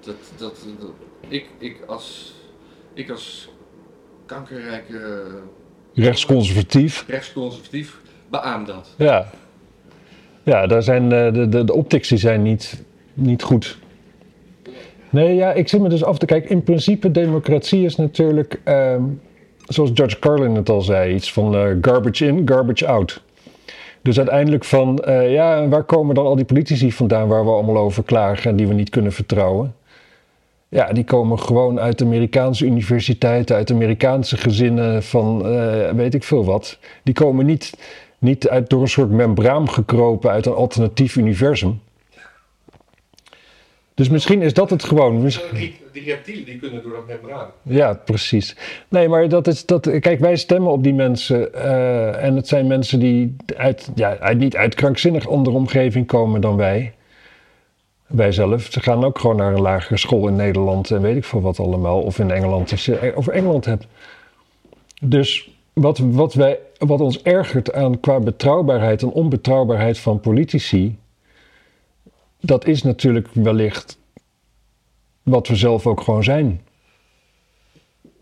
[SPEAKER 1] Dat, dat, dat, ik, ik als, ik als kankerrijke eh,
[SPEAKER 2] Rechtsconservatief.
[SPEAKER 1] rechtsconservatief beaam dat.
[SPEAKER 2] Ja. Ja, daar zijn eh, de, de, de optics die zijn niet, niet goed. Nee, ja, ik zit me dus af te kijken. In principe, democratie is natuurlijk, ehm, zoals George Carlin het al zei, iets van eh, garbage in, garbage out. Dus uiteindelijk van, eh, ja, waar komen dan al die politici vandaan waar we allemaal over klagen en die we niet kunnen vertrouwen? Ja, die komen gewoon uit Amerikaanse universiteiten, uit Amerikaanse gezinnen van eh, weet ik veel wat. Die komen niet, niet uit, door een soort membraam gekropen uit een alternatief universum. Dus misschien is dat het gewoon.
[SPEAKER 1] Die, die reptielen die kunnen door dat membraan.
[SPEAKER 2] ja, precies. Nee, maar dat is dat. Kijk, wij stemmen op die mensen. eh, en het zijn mensen die uit, ja, uit, niet uit krankzinnig andere omgeving komen dan wij. Wij zelf. Ze gaan ook gewoon naar een lagere school in Nederland en weet ik veel wat allemaal. Of in Engeland, als je over Engeland hebt. Dus wat, wat, wij, wat ons ergert aan qua betrouwbaarheid en onbetrouwbaarheid van politici. Dat is natuurlijk wellicht wat we zelf ook gewoon zijn.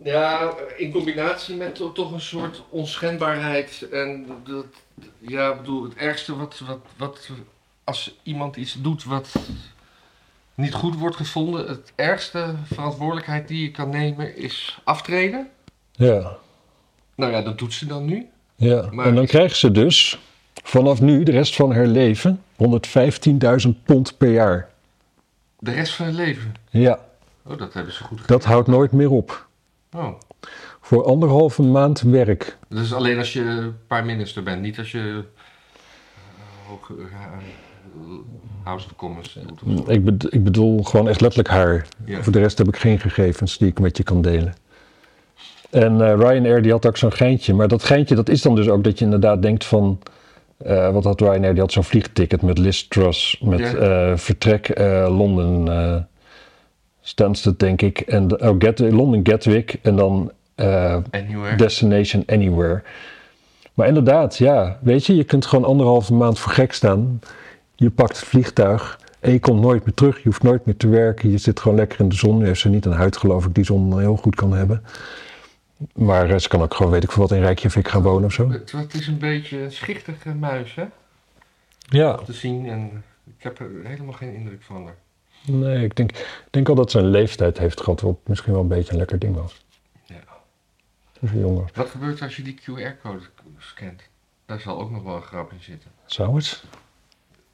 [SPEAKER 1] Ja, in combinatie met to- toch een soort onschendbaarheid. En dat, ja, ik bedoel, het ergste wat, wat, wat, als iemand iets doet wat niet goed wordt gevonden, het ergste verantwoordelijkheid die je kan nemen is aftreden.
[SPEAKER 2] Ja.
[SPEAKER 1] Nou ja, dat doet ze dan nu.
[SPEAKER 2] Ja,
[SPEAKER 1] Maar
[SPEAKER 2] en dan krijgt ze dus vanaf nu, de rest van haar leven, 115.000 pond per jaar.
[SPEAKER 1] De rest van het leven.
[SPEAKER 2] Ja,
[SPEAKER 1] Oh, dat hebben ze goed gedaan.
[SPEAKER 2] dat houdt nooit meer op.
[SPEAKER 1] Oh.
[SPEAKER 2] Voor anderhalve maand werk.
[SPEAKER 1] Dat is alleen als je paar minister bent, niet als je eh, hoog, House of Commons doet. zo.
[SPEAKER 2] Ik, bed- ik bedoel gewoon echt letterlijk haar.
[SPEAKER 1] Ja.
[SPEAKER 2] Voor de rest heb ik geen gegevens die ik met je kan delen. En eh, Ryanair die had ook zo'n geintje. Maar dat geintje dat is dan dus ook dat je inderdaad denkt van... eh, wat had Ryanair? Die had zo'n vliegticket met Liz Truss. Met
[SPEAKER 1] Ja.
[SPEAKER 2] eh, vertrek Londen eh Stansted denk ik. En oh, Gat- Londen Gatwick. En dan
[SPEAKER 1] Anywhere.
[SPEAKER 2] Destination Anywhere. Maar inderdaad, ja. Weet je, je kunt gewoon anderhalve maand voor gek staan. Je pakt het vliegtuig en je komt nooit meer terug. Je hoeft nooit meer te werken. Je zit gewoon lekker in de zon. Nu heeft ze niet een huid, geloof ik, die zon heel goed kan hebben. Maar eh, ze kan ook gewoon, weet ik veel wat, in Reykjavik gaan wonen of zo.
[SPEAKER 1] Het, het is een beetje een schichtige muis, hè?
[SPEAKER 2] Ja,
[SPEAKER 1] Te zien en ik heb er helemaal geen indruk van haar.
[SPEAKER 2] nee, ik denk, ik denk al dat ze een leeftijd heeft gehad het misschien wel een beetje een lekker ding was.
[SPEAKER 1] Ja.
[SPEAKER 2] Dus jonger.
[SPEAKER 1] Wat gebeurt als je die QR-code scant? Daar zal ook nog wel een grap in zitten.
[SPEAKER 2] Zou het?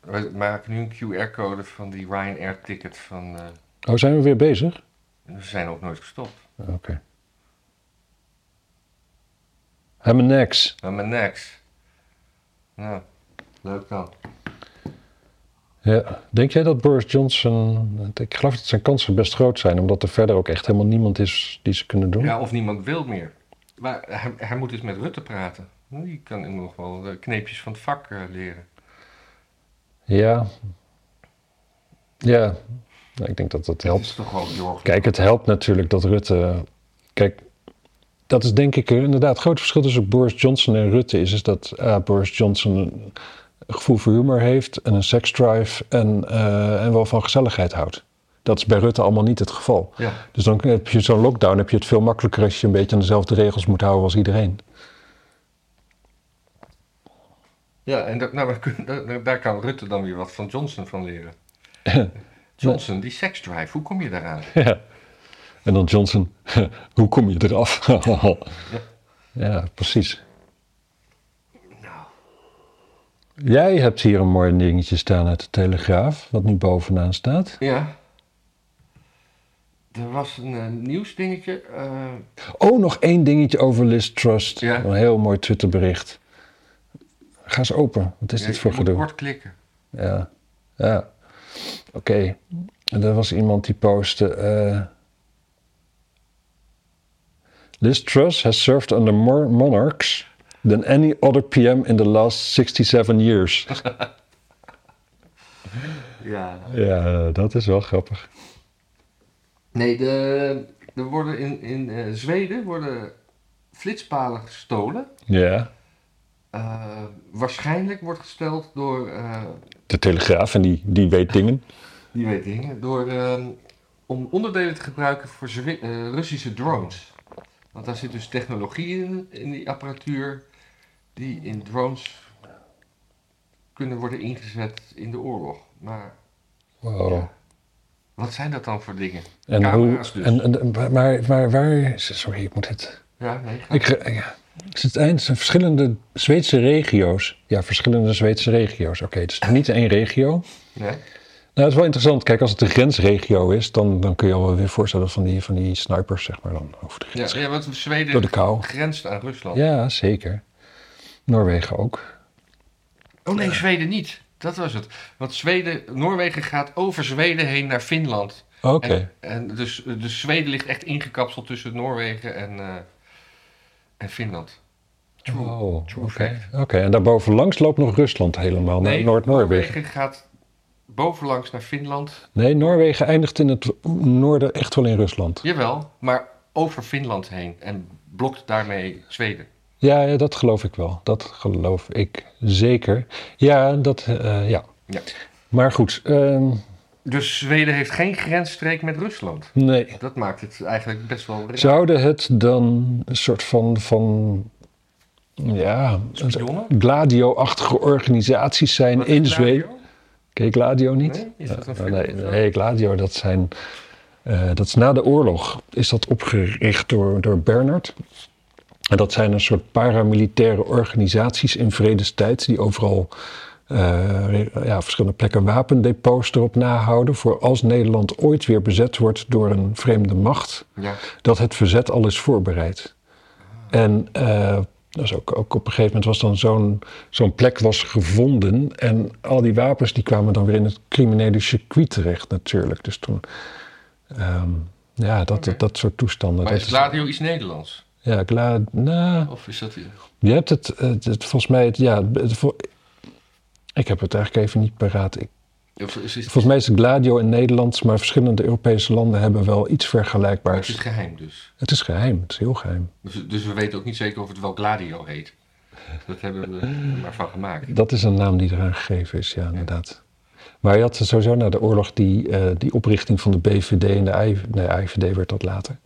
[SPEAKER 1] We maken nu een QR-code van die Ryanair ticket van... eh,
[SPEAKER 2] Oh, zijn we weer bezig?
[SPEAKER 1] we zijn ook nooit gestopt.
[SPEAKER 2] Oké. Hebben niks.
[SPEAKER 1] Maar mijn next. Nou, leuk dan.
[SPEAKER 2] Ja. Denk jij dat Boris Johnson... Ik geloof dat zijn kansen best groot zijn, omdat er verder ook echt helemaal niemand is die ze kunnen doen.
[SPEAKER 1] Ja, of niemand wil meer. Maar hij, hij moet eens met Rutte praten. Die kan hem nog wel de kneepjes van het vak eh, leren.
[SPEAKER 2] Ja. Ja. Nou, ik denk dat dat helpt.
[SPEAKER 1] toch.
[SPEAKER 2] Kijk, het helpt natuurlijk dat Rutte. Kijk, dat is denk ik inderdaad het grote verschil tussen Boris Johnson en Rutte. Is, is dat ah, Boris Johnson een gevoel voor humor heeft en een seksdrive en, eh, en wel van gezelligheid houdt. Dat is bij Rutte allemaal niet het geval.
[SPEAKER 1] Ja.
[SPEAKER 2] Dus dan heb je zo'n lockdown, heb je het veel makkelijker als je een beetje aan dezelfde regels moet houden als iedereen.
[SPEAKER 1] Ja, en dat, nou, daar- daar kan Rutte dan weer wat van Johnson van leren. Johnson, die seksdrive, hoe kom je daaraan?
[SPEAKER 2] Ja. En dan Johnson, hoe kom je eraf? ja, precies.
[SPEAKER 1] Nou,
[SPEAKER 2] Jij hebt hier een mooi dingetje staan uit de Telegraaf, wat nu bovenaan staat.
[SPEAKER 1] ja. Er was een eh, nieuwsdingetje. eh,
[SPEAKER 2] Oh, nog één dingetje over Liz Trust.
[SPEAKER 1] Ja.
[SPEAKER 2] Een heel mooi Twitterbericht. Ga eens open. Wat is
[SPEAKER 1] ja,
[SPEAKER 2] dit voor gedoe?
[SPEAKER 1] kort klikken.
[SPEAKER 2] Ja. Ja. Oké. En er was iemand die postte... eh, Liz Truss has served under more monarchs than any other PM in the last 67 years.
[SPEAKER 1] Ja.
[SPEAKER 2] ja, dat is wel grappig.
[SPEAKER 1] Nee, de, er worden in, in eh, Zweden worden flitspalen gestolen.
[SPEAKER 2] Ja.
[SPEAKER 1] Eh, waarschijnlijk wordt gesteld door, eh,
[SPEAKER 2] De Telegraaf, en die, die weet dingen.
[SPEAKER 1] die weet dingen, door, ehm, om onderdelen te gebruiken voor eh, Russische drones. Want daar zit dus technologie in, in die apparatuur, die in drones kunnen worden ingezet in de oorlog. Maar
[SPEAKER 2] Wow.
[SPEAKER 1] ja, wat zijn dat dan voor dingen?
[SPEAKER 2] En hoe,
[SPEAKER 1] Camera's dus.
[SPEAKER 2] en, en, maar, maar waar... Sorry, ik moet het...
[SPEAKER 1] Ja, nee, ga-
[SPEAKER 2] Ik, ja. Het eind. Zijn verschillende Zweedse regio's. Ja, verschillende Zweedse regio's. Oké, het is niet één regio.
[SPEAKER 1] nee?
[SPEAKER 2] Nou, het is wel interessant. Kijk, als het een grensregio is, dan, dan kun je al wel weer voorstellen van die, van die snipers, zeg maar, dan over de grens.
[SPEAKER 1] ja, want Zweden
[SPEAKER 2] Door de kou.
[SPEAKER 1] grenst aan Rusland.
[SPEAKER 2] Ja, zeker. Noorwegen ook.
[SPEAKER 1] Oh nee, Zweden niet. Dat was het. Want Zweden, Noorwegen gaat over Zweden heen naar Finland.
[SPEAKER 2] Oké.
[SPEAKER 1] En, en dus, dus Zweden ligt echt ingekapseld tussen Noorwegen en, eh, en Finland. True.
[SPEAKER 2] Oh,
[SPEAKER 1] True
[SPEAKER 2] oké.
[SPEAKER 1] fact.
[SPEAKER 2] Oké, en daarboven langs loopt nog Rusland helemaal naar Noord-Noorwegen.
[SPEAKER 1] Noorwegen gaat bovenlangs naar Finland.
[SPEAKER 2] Nee, Noorwegen eindigt in het noorden echt wel in Rusland.
[SPEAKER 1] Jawel, maar over Finland heen. En blokt daarmee Zweden.
[SPEAKER 2] Ja, ja, dat geloof ik wel. Dat geloof ik zeker. Ja, dat, eh, ja.
[SPEAKER 1] Ja.
[SPEAKER 2] Maar goed, ehm,
[SPEAKER 1] Dus Zweden heeft geen grensstreek met Rusland.
[SPEAKER 2] nee.
[SPEAKER 1] Dat maakt het eigenlijk best wel raar.
[SPEAKER 2] Zouden het dan een soort van, van ja? Gladio-achtige organisaties zijn
[SPEAKER 1] Wat
[SPEAKER 2] in? Zweden? Ken je Gladio niet?
[SPEAKER 1] Nee? Is dat een film
[SPEAKER 2] nee, nee, Gladio, dat zijn... eh, dat is na de oorlog is dat opgericht door, door Bernard. En dat zijn een soort paramilitaire organisaties in vredestijd... die overal ja, verschillende plekken wapendepots erop nahouden... voor als Nederland ooit weer bezet wordt door een vreemde macht...
[SPEAKER 1] Ja.
[SPEAKER 2] dat het verzet al is voorbereid. En eh, dat is ook, ook op een gegeven moment was dan zo'n zo'n plek was gevonden. En al die wapens die kwamen dan weer in het criminele circuit terecht natuurlijk. Dus toen, ehm, ja, dat, dat, dat soort toestanden.
[SPEAKER 1] Maar
[SPEAKER 2] dat
[SPEAKER 1] is Gladio iets Nederlands?
[SPEAKER 2] ja, Gla, nou,
[SPEAKER 1] Of is dat...
[SPEAKER 2] je hebt het, het, het volgens mij, het, ja, het, ik heb het eigenlijk even niet paraat. Ik,
[SPEAKER 1] Of is, is,
[SPEAKER 2] volgens mij is het Gladio in Nederlands, maar verschillende Europese landen hebben wel iets
[SPEAKER 1] maar het
[SPEAKER 2] vergelijkbaars.
[SPEAKER 1] is geheim dus.
[SPEAKER 2] Het is geheim, het is heel geheim.
[SPEAKER 1] dus. Dus we weten ook niet zeker of het wel Gladio heet. Dat hebben we er maar van gemaakt.
[SPEAKER 2] Dat is een naam die eraan gegeven is, ja, inderdaad. Maar je had sowieso na de oorlog die, eh, die oprichting van de BVD en de I, nee, IVD werd dat later.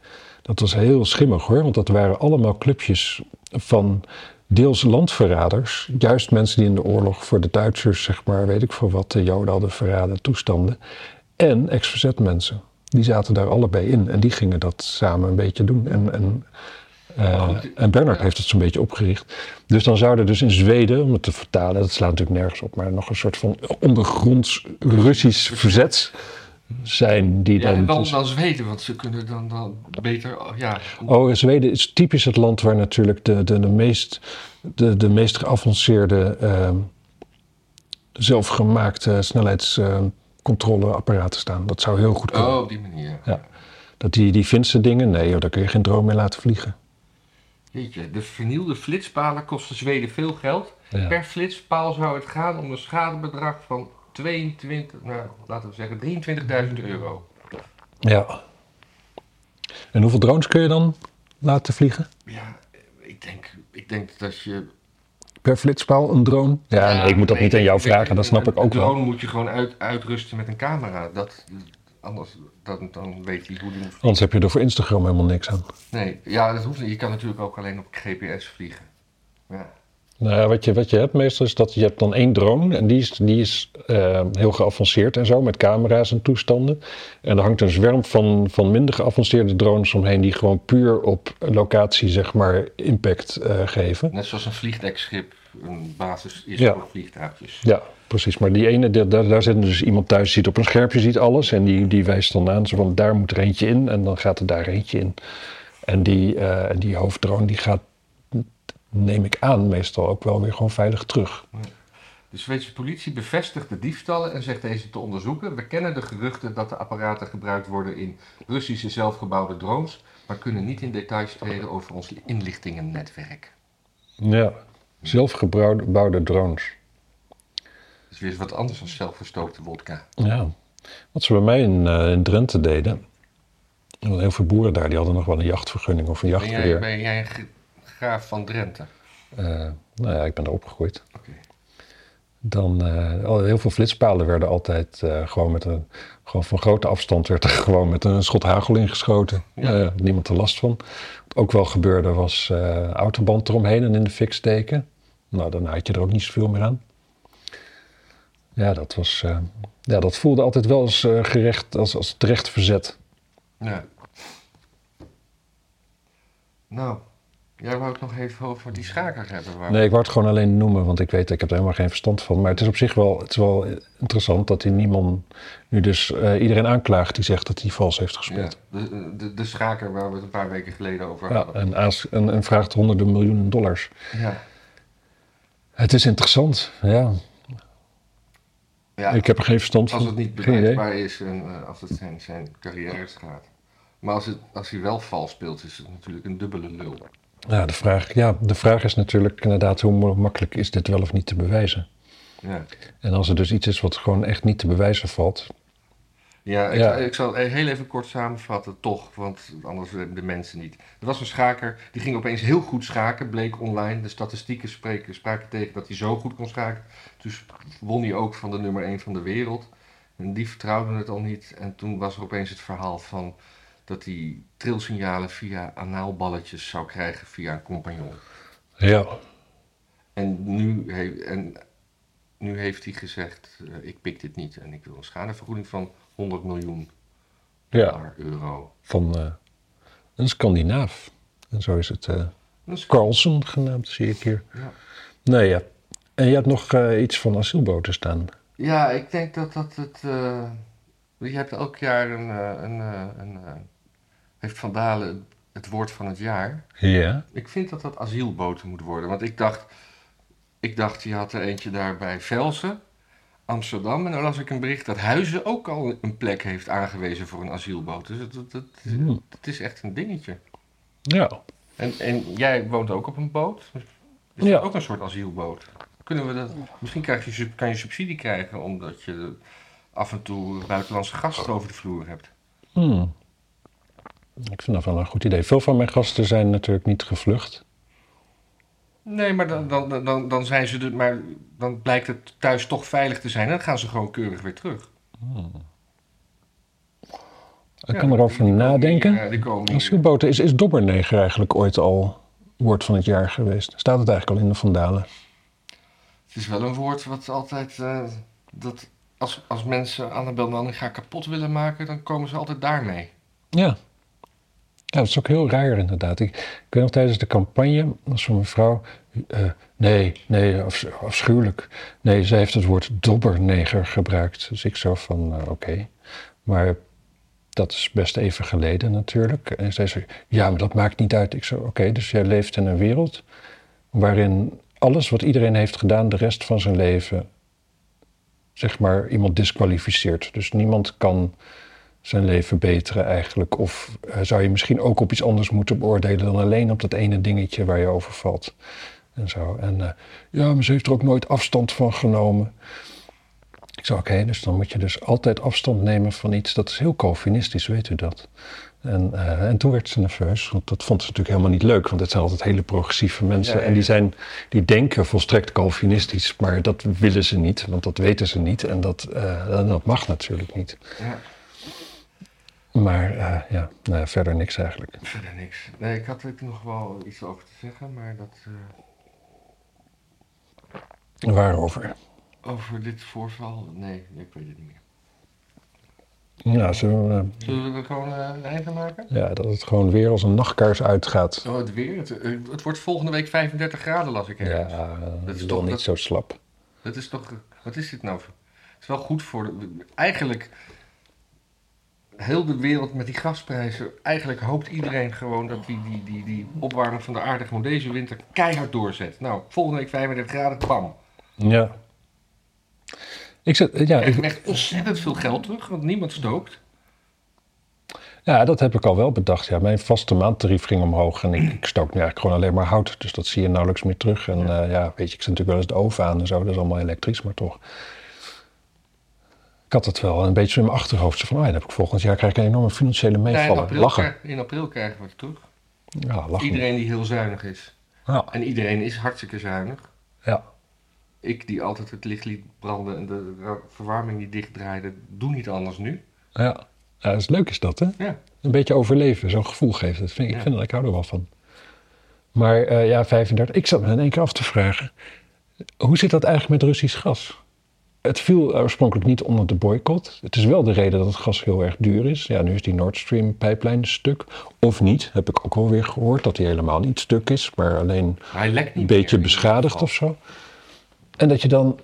[SPEAKER 2] Dat was heel schimmig hoor, want dat waren allemaal clubjes van deels landverraders. Juist mensen die in de oorlog voor de Duitsers, zeg maar, weet ik veel wat, de Joden hadden verraden, toestanden. En ex-verzetmensen. Die zaten daar allebei in en die gingen dat samen een beetje doen. En, en Uh, en Bernard heeft het zo'n beetje opgericht. Dus dan zou er dus in Zweden, om het te vertalen, dat slaat natuurlijk nergens op, maar nog een soort van ondergronds Russisch verzet zijn die
[SPEAKER 1] ja,
[SPEAKER 2] dan...
[SPEAKER 1] dan, dan Zweden, want ze kunnen dan, dan beter... Ja.
[SPEAKER 2] Oh, Zweden is typisch het land waar natuurlijk de, de, de, meest, de, de meest geavanceerde uh, zelfgemaakte snelheidscontroleapparaten staan. Dat zou heel goed kunnen.
[SPEAKER 1] Oh, op die manier.
[SPEAKER 2] Ja. Dat die, die Finse dingen, nee daar kun je geen droom mee laten vliegen.
[SPEAKER 1] Weet je, de vernielde flitspalen kosten Zweden veel geld.
[SPEAKER 2] Ja.
[SPEAKER 1] Per flitspaal zou het gaan om een schadebedrag van 22, nou, laten we zeggen 23.000 euro.
[SPEAKER 2] Ja. En hoeveel drones kun je dan laten vliegen?
[SPEAKER 1] Ja, ik denk, ik denk dat je...
[SPEAKER 2] Per flitspaal een drone? Ja, nee, ik moet dat
[SPEAKER 1] nee,
[SPEAKER 2] niet aan jou vragen, dat snap
[SPEAKER 1] een-
[SPEAKER 2] ik ook
[SPEAKER 1] Een
[SPEAKER 2] wel.
[SPEAKER 1] drone moet je gewoon uit, uitrusten met een camera. Dat, anders dan, dan weet hij hoe die moet
[SPEAKER 2] Anders heb je er voor Instagram helemaal niks aan.
[SPEAKER 1] Nee, ja, dat hoeft niet. Je kan natuurlijk ook alleen op GPS vliegen. Ja.
[SPEAKER 2] Nou ja, wat je, wat je hebt meestal is dat je hebt dan één drone en die is, die is eh, heel geavanceerd en zo met camera's en toestanden. En er hangt een zwerm van, van minder geavanceerde drones omheen die gewoon puur op locatie zeg maar impact eh, geven.
[SPEAKER 1] Net zoals een vliegdekschip een basis is
[SPEAKER 2] Ja.
[SPEAKER 1] voor vliegtuigjes.
[SPEAKER 2] Ja, precies. Maar die ene, die- daar, daar zit dus iemand thuis, die ziet op een schermpje, ziet alles. En die, die wijst dan aan, zo van daar moet er eentje in. En dan gaat er daar eentje in. En die, en die hoofddrone, die gaat, neem ik aan, meestal ook wel weer gewoon veilig terug.
[SPEAKER 1] De Zweedse politie bevestigt de diefstallen en zegt deze te onderzoeken. We kennen de geruchten dat de apparaten gebruikt worden in Russische zelfgebouwde drones, maar kunnen niet in details treden over ons inlichtingennetwerk.
[SPEAKER 2] Ja, zelfgebouwde drones.
[SPEAKER 1] Dat is weer eens wat anders dan zelfgestookte wodka.
[SPEAKER 2] Ja, wat ze bij mij in, eh, in Drenthe deden. Heel veel boeren daar, die hadden nog wel een jachtvergunning of een
[SPEAKER 1] Ben jij,
[SPEAKER 2] jachtgeweer.
[SPEAKER 1] ben jij graaf van Drenthe?
[SPEAKER 2] Eh, nou ja, ik ben daar opgegroeid. Dan, eh, heel veel flitspalen werden altijd eh, gewoon met een, gewoon van grote afstand werd er gewoon met een schot hagel ingeschoten.
[SPEAKER 1] Ja.
[SPEAKER 2] Niemand er last van. Wat ook wel gebeurde was autoband eromheen en in de fik steken. Nou, daarna had je er ook niet zoveel meer aan. Ja, dat was, ja, dat voelde altijd wel als gerecht, als, als terecht verzet.
[SPEAKER 1] Ja. Nou, jij wou het nog even over die schaker hebben. Waar
[SPEAKER 2] Nee, ik wou het gewoon alleen noemen, want ik weet, ik heb er helemaal geen verstand van. Maar het is op zich wel, het is wel interessant dat hij niemand nu dus eh, iedereen aanklaagt die zegt dat hij vals heeft
[SPEAKER 1] ja,
[SPEAKER 2] gespeeld.
[SPEAKER 1] de, de, de schaker waar we het een paar weken geleden over
[SPEAKER 2] Ja,
[SPEAKER 1] hadden.
[SPEAKER 2] en, aas- en, en vraagt honderden miljoenen dollars.
[SPEAKER 1] Ja.
[SPEAKER 2] Het is interessant, ja.
[SPEAKER 1] Ja,
[SPEAKER 2] Ik heb er geen verstand
[SPEAKER 1] als
[SPEAKER 2] van.
[SPEAKER 1] het niet bewijsbaar is en eh, als het zijn, zijn carrière gaat. Maar als, het, als hij wel vals speelt, is het natuurlijk een dubbele lul.
[SPEAKER 2] Ja, de vraag, ja, de vraag is natuurlijk inderdaad hoe makkelijk is dit wel of niet te bewijzen.
[SPEAKER 1] Ja,
[SPEAKER 2] En als er dus iets is wat gewoon echt niet te bewijzen valt.
[SPEAKER 1] ja, ik,
[SPEAKER 2] Ja.
[SPEAKER 1] ik zal heel even kort samenvatten, toch, want anders de mensen niet. Er was een schaker, die ging opeens heel goed schaken, bleek online. De statistieken spreken, spraken tegen dat hij zo goed kon schaken. Dus won hij ook van de nummer 1 van de wereld. En die vertrouwden het al niet. En toen was er opeens het verhaal van dat hij trilsignalen via anaalballetjes zou krijgen via een compagnon.
[SPEAKER 2] Ja,
[SPEAKER 1] En nu, he- en nu heeft hij gezegd, eh, ik pik dit niet en ik wil een schadevergoeding van 100 miljoen
[SPEAKER 2] ja
[SPEAKER 1] euro.
[SPEAKER 2] van eh, een Scandinaaf. En zo is het
[SPEAKER 1] Dat is
[SPEAKER 2] Carlson genaamd, zie ik hier.
[SPEAKER 1] Ja.
[SPEAKER 2] Nee, ja. En je hebt nog iets van asielboten staan.
[SPEAKER 1] Ja, ik denk dat dat het. je hebt elk jaar een. een, een eh, heeft Van Dalen het woord van het jaar.
[SPEAKER 2] Ja.
[SPEAKER 1] Ik vind dat dat asielboten moet worden. Want ik dacht. Ik dacht, je had er eentje daar bij Velsen, Amsterdam. En dan las ik een bericht dat Huizen ook al een plek heeft aangewezen voor een asielboot. Dus het, het,
[SPEAKER 2] Hmm.
[SPEAKER 1] is echt een dingetje.
[SPEAKER 2] Ja.
[SPEAKER 1] En, en jij woont ook op een boot. Is
[SPEAKER 2] Ja.
[SPEAKER 1] dat ook een soort asielboot? Kunnen we dat, misschien krijg je, kan je subsidie krijgen omdat je af en toe buitenlandse gasten over de vloer hebt.
[SPEAKER 2] Hmm. Ik vind dat wel een goed idee. Veel van mijn gasten zijn natuurlijk niet gevlucht.
[SPEAKER 1] Nee, maar dan, dan, dan, dan zijn ze er, maar dan blijkt het thuis toch veilig te zijn en dan gaan ze gewoon keurig weer terug.
[SPEAKER 2] Ik
[SPEAKER 1] Ja,
[SPEAKER 2] kan erover
[SPEAKER 1] die
[SPEAKER 2] nadenken.
[SPEAKER 1] hier, die komen hier.
[SPEAKER 2] Asielboten, is, is dobberneger eigenlijk ooit al woord van het jaar geweest? Staat het eigenlijk al in de Vandalen?
[SPEAKER 1] Het is wel een woord wat altijd, eh, dat als, als mensen Annabel Nanninga kapot willen maken, dan komen ze altijd daarmee.
[SPEAKER 2] Ja. Ja, dat is ook heel raar inderdaad. Ik, ik weet nog tijdens de campagne, was van mevrouw... eh, nee, nee, afs- afschuwelijk. Nee, zij heeft het woord dobberneger gebruikt. Dus ik zo van, eh, oké. Maar dat is best even geleden natuurlijk. En zij zei, ja, maar dat maakt niet uit. Ik zo, oké, dus jij leeft in een wereld... waarin alles wat iedereen heeft gedaan de rest van zijn leven... zeg maar iemand disqualificeert. Dus niemand kan zijn leven beteren eigenlijk? Of eh, zou je misschien ook op iets anders moeten beoordelen dan alleen op dat ene dingetje waar je over valt? En zo. En eh, ja, maar ze heeft er ook nooit afstand van genomen. Ik zei, oké, dus dan moet je dus altijd afstand nemen van iets. Dat is heel Calvinistisch, weet u dat? En, eh, en toen werd ze nerveus, want dat vond ze natuurlijk helemaal niet leuk. Want het zijn altijd hele progressieve mensen.
[SPEAKER 1] Ja, ja,
[SPEAKER 2] En die, zijn, die denken volstrekt Calvinistisch, maar dat willen ze niet. Want dat weten ze niet en dat, en dat mag natuurlijk niet.
[SPEAKER 1] Ja,
[SPEAKER 2] Maar eh, ja, nou ja, verder niks eigenlijk.
[SPEAKER 1] verder niks. Nee, ik had er nog wel iets over te zeggen, maar dat... eh,
[SPEAKER 2] Waarover?
[SPEAKER 1] over dit voorval, nee, ik weet het niet meer.
[SPEAKER 2] Ja, zullen we,
[SPEAKER 1] Zullen we er gewoon eh, een eind aan maken?
[SPEAKER 2] ja, dat het gewoon weer als een nachtkaars uitgaat.
[SPEAKER 1] Oh, het weer. Het, eh, het wordt volgende week 35 graden, las ik
[SPEAKER 2] Ja,
[SPEAKER 1] ergens.
[SPEAKER 2] dat
[SPEAKER 1] Dat
[SPEAKER 2] is toch niet
[SPEAKER 1] dat-
[SPEAKER 2] zo slap.
[SPEAKER 1] Dat is toch... Wat is dit nou? Het is wel goed voor... De, eigenlijk... Heel de wereld met die gasprijzen... Eigenlijk hoopt iedereen gewoon dat die, die, die, die opwarming van de aarde... gewoon deze winter keihard doorzet. Nou, volgende week 35 graden, bam.
[SPEAKER 2] Ja. Ik zet, ja, ik,
[SPEAKER 1] echt ontzettend veel geld terug, want niemand stookt.
[SPEAKER 2] ja, dat heb ik al wel bedacht. Ja, mijn vaste maandtarief ging omhoog en ik, ik stook nu eigenlijk gewoon alleen maar hout. Dus dat zie je nauwelijks meer terug. En ja, ja weet je, ik zet natuurlijk wel eens de oven aan en zo. Dat is allemaal elektrisch, maar toch. Ik had het wel een beetje in mijn achterhoofd. Van, ah, dan heb ik volgend jaar krijg ik een enorme financiële
[SPEAKER 1] Ja, in,
[SPEAKER 2] meevallen.
[SPEAKER 1] april,
[SPEAKER 2] lachen.
[SPEAKER 1] in april krijgen we het terug.
[SPEAKER 2] Ja, lachen.
[SPEAKER 1] Iedereen die heel zuinig is.
[SPEAKER 2] Ja,
[SPEAKER 1] En iedereen is hartstikke zuinig.
[SPEAKER 2] ja.
[SPEAKER 1] Ik die altijd het licht liet branden en de verwarming niet dichtdraaide, doe niet anders nu.
[SPEAKER 2] Ja. ja, dat is leuk is dat, hè?
[SPEAKER 1] Ja.
[SPEAKER 2] Een beetje overleven, zo'n gevoel geeft het. Vind, ik
[SPEAKER 1] Ja.
[SPEAKER 2] vind dat, ik hou er wel van. Maar eh, ja, 35. Ik zat me in één keer af te vragen. Hoe zit dat eigenlijk met Russisch gas? Het viel oorspronkelijk niet onder de boycott. Het is wel de reden dat het gas heel erg duur is. Ja, nu is die Nord Stream pijplijn stuk. Of niet, heb ik ook alweer gehoord. Dat die helemaal niet stuk is, maar alleen een beetje beschadigd
[SPEAKER 1] geval.
[SPEAKER 2] of zo. En dat je dan.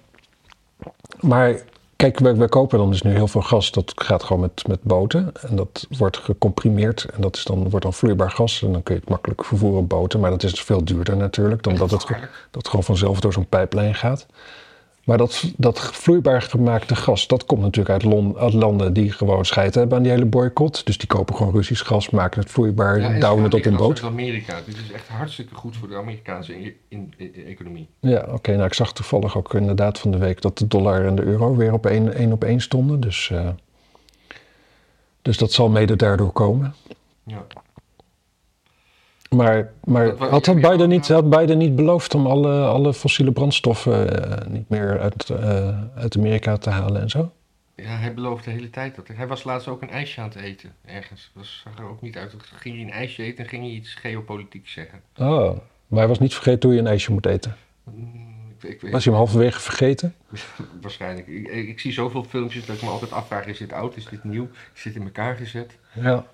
[SPEAKER 2] Maar kijk, wij, wij kopen dan dus nu heel veel gas. Dat gaat gewoon met, met boten. En dat wordt gecomprimeerd. En dat is dan, wordt dan vloeibaar gas. En dan kun je het makkelijk vervoeren op boten. Maar dat is veel duurder natuurlijk. Dan dat het, dat gewoon vanzelf door zo'n pijplijn gaat. Maar dat, dat vloeibaar gemaakte gas, dat komt natuurlijk uit, lon- uit landen die gewoon scheid hebben aan die hele boycott. Dus die kopen gewoon Russisch gas, maken het vloeibaar,
[SPEAKER 1] Ja, en
[SPEAKER 2] douwen het op een
[SPEAKER 1] liggen
[SPEAKER 2] boot.
[SPEAKER 1] Amerika. Dit is echt hartstikke goed voor de Amerikaanse in, in- in- economie.
[SPEAKER 2] Ja, oké. nou, ik zag toevallig ook inderdaad van de week dat de dollar en de euro weer op één, één op één stonden. Dus, eh, dus dat zal mede daardoor komen.
[SPEAKER 1] Ja.
[SPEAKER 2] Maar, maar had, Biden niet, had Biden niet beloofd om alle, alle fossiele brandstoffen eh, niet meer uit, eh, uit Amerika te halen en zo?
[SPEAKER 1] ja, hij beloofde de hele tijd dat. Hij was laatst ook een ijsje aan het eten, ergens. Dat zag er ook niet uit. Dan ging hij een ijsje eten en ging hij iets geopolitieks zeggen.
[SPEAKER 2] Oh, maar hij was niet vergeten hoe je een ijsje moet eten.
[SPEAKER 1] Mm, Ik, ik,
[SPEAKER 2] Was hij hem halverwege vergeten?
[SPEAKER 1] Waarschijnlijk. Ik, ik, ik zie zoveel filmpjes dat ik me altijd afvraag: is dit oud, is dit nieuw, is dit in elkaar gezet?
[SPEAKER 2] Ja.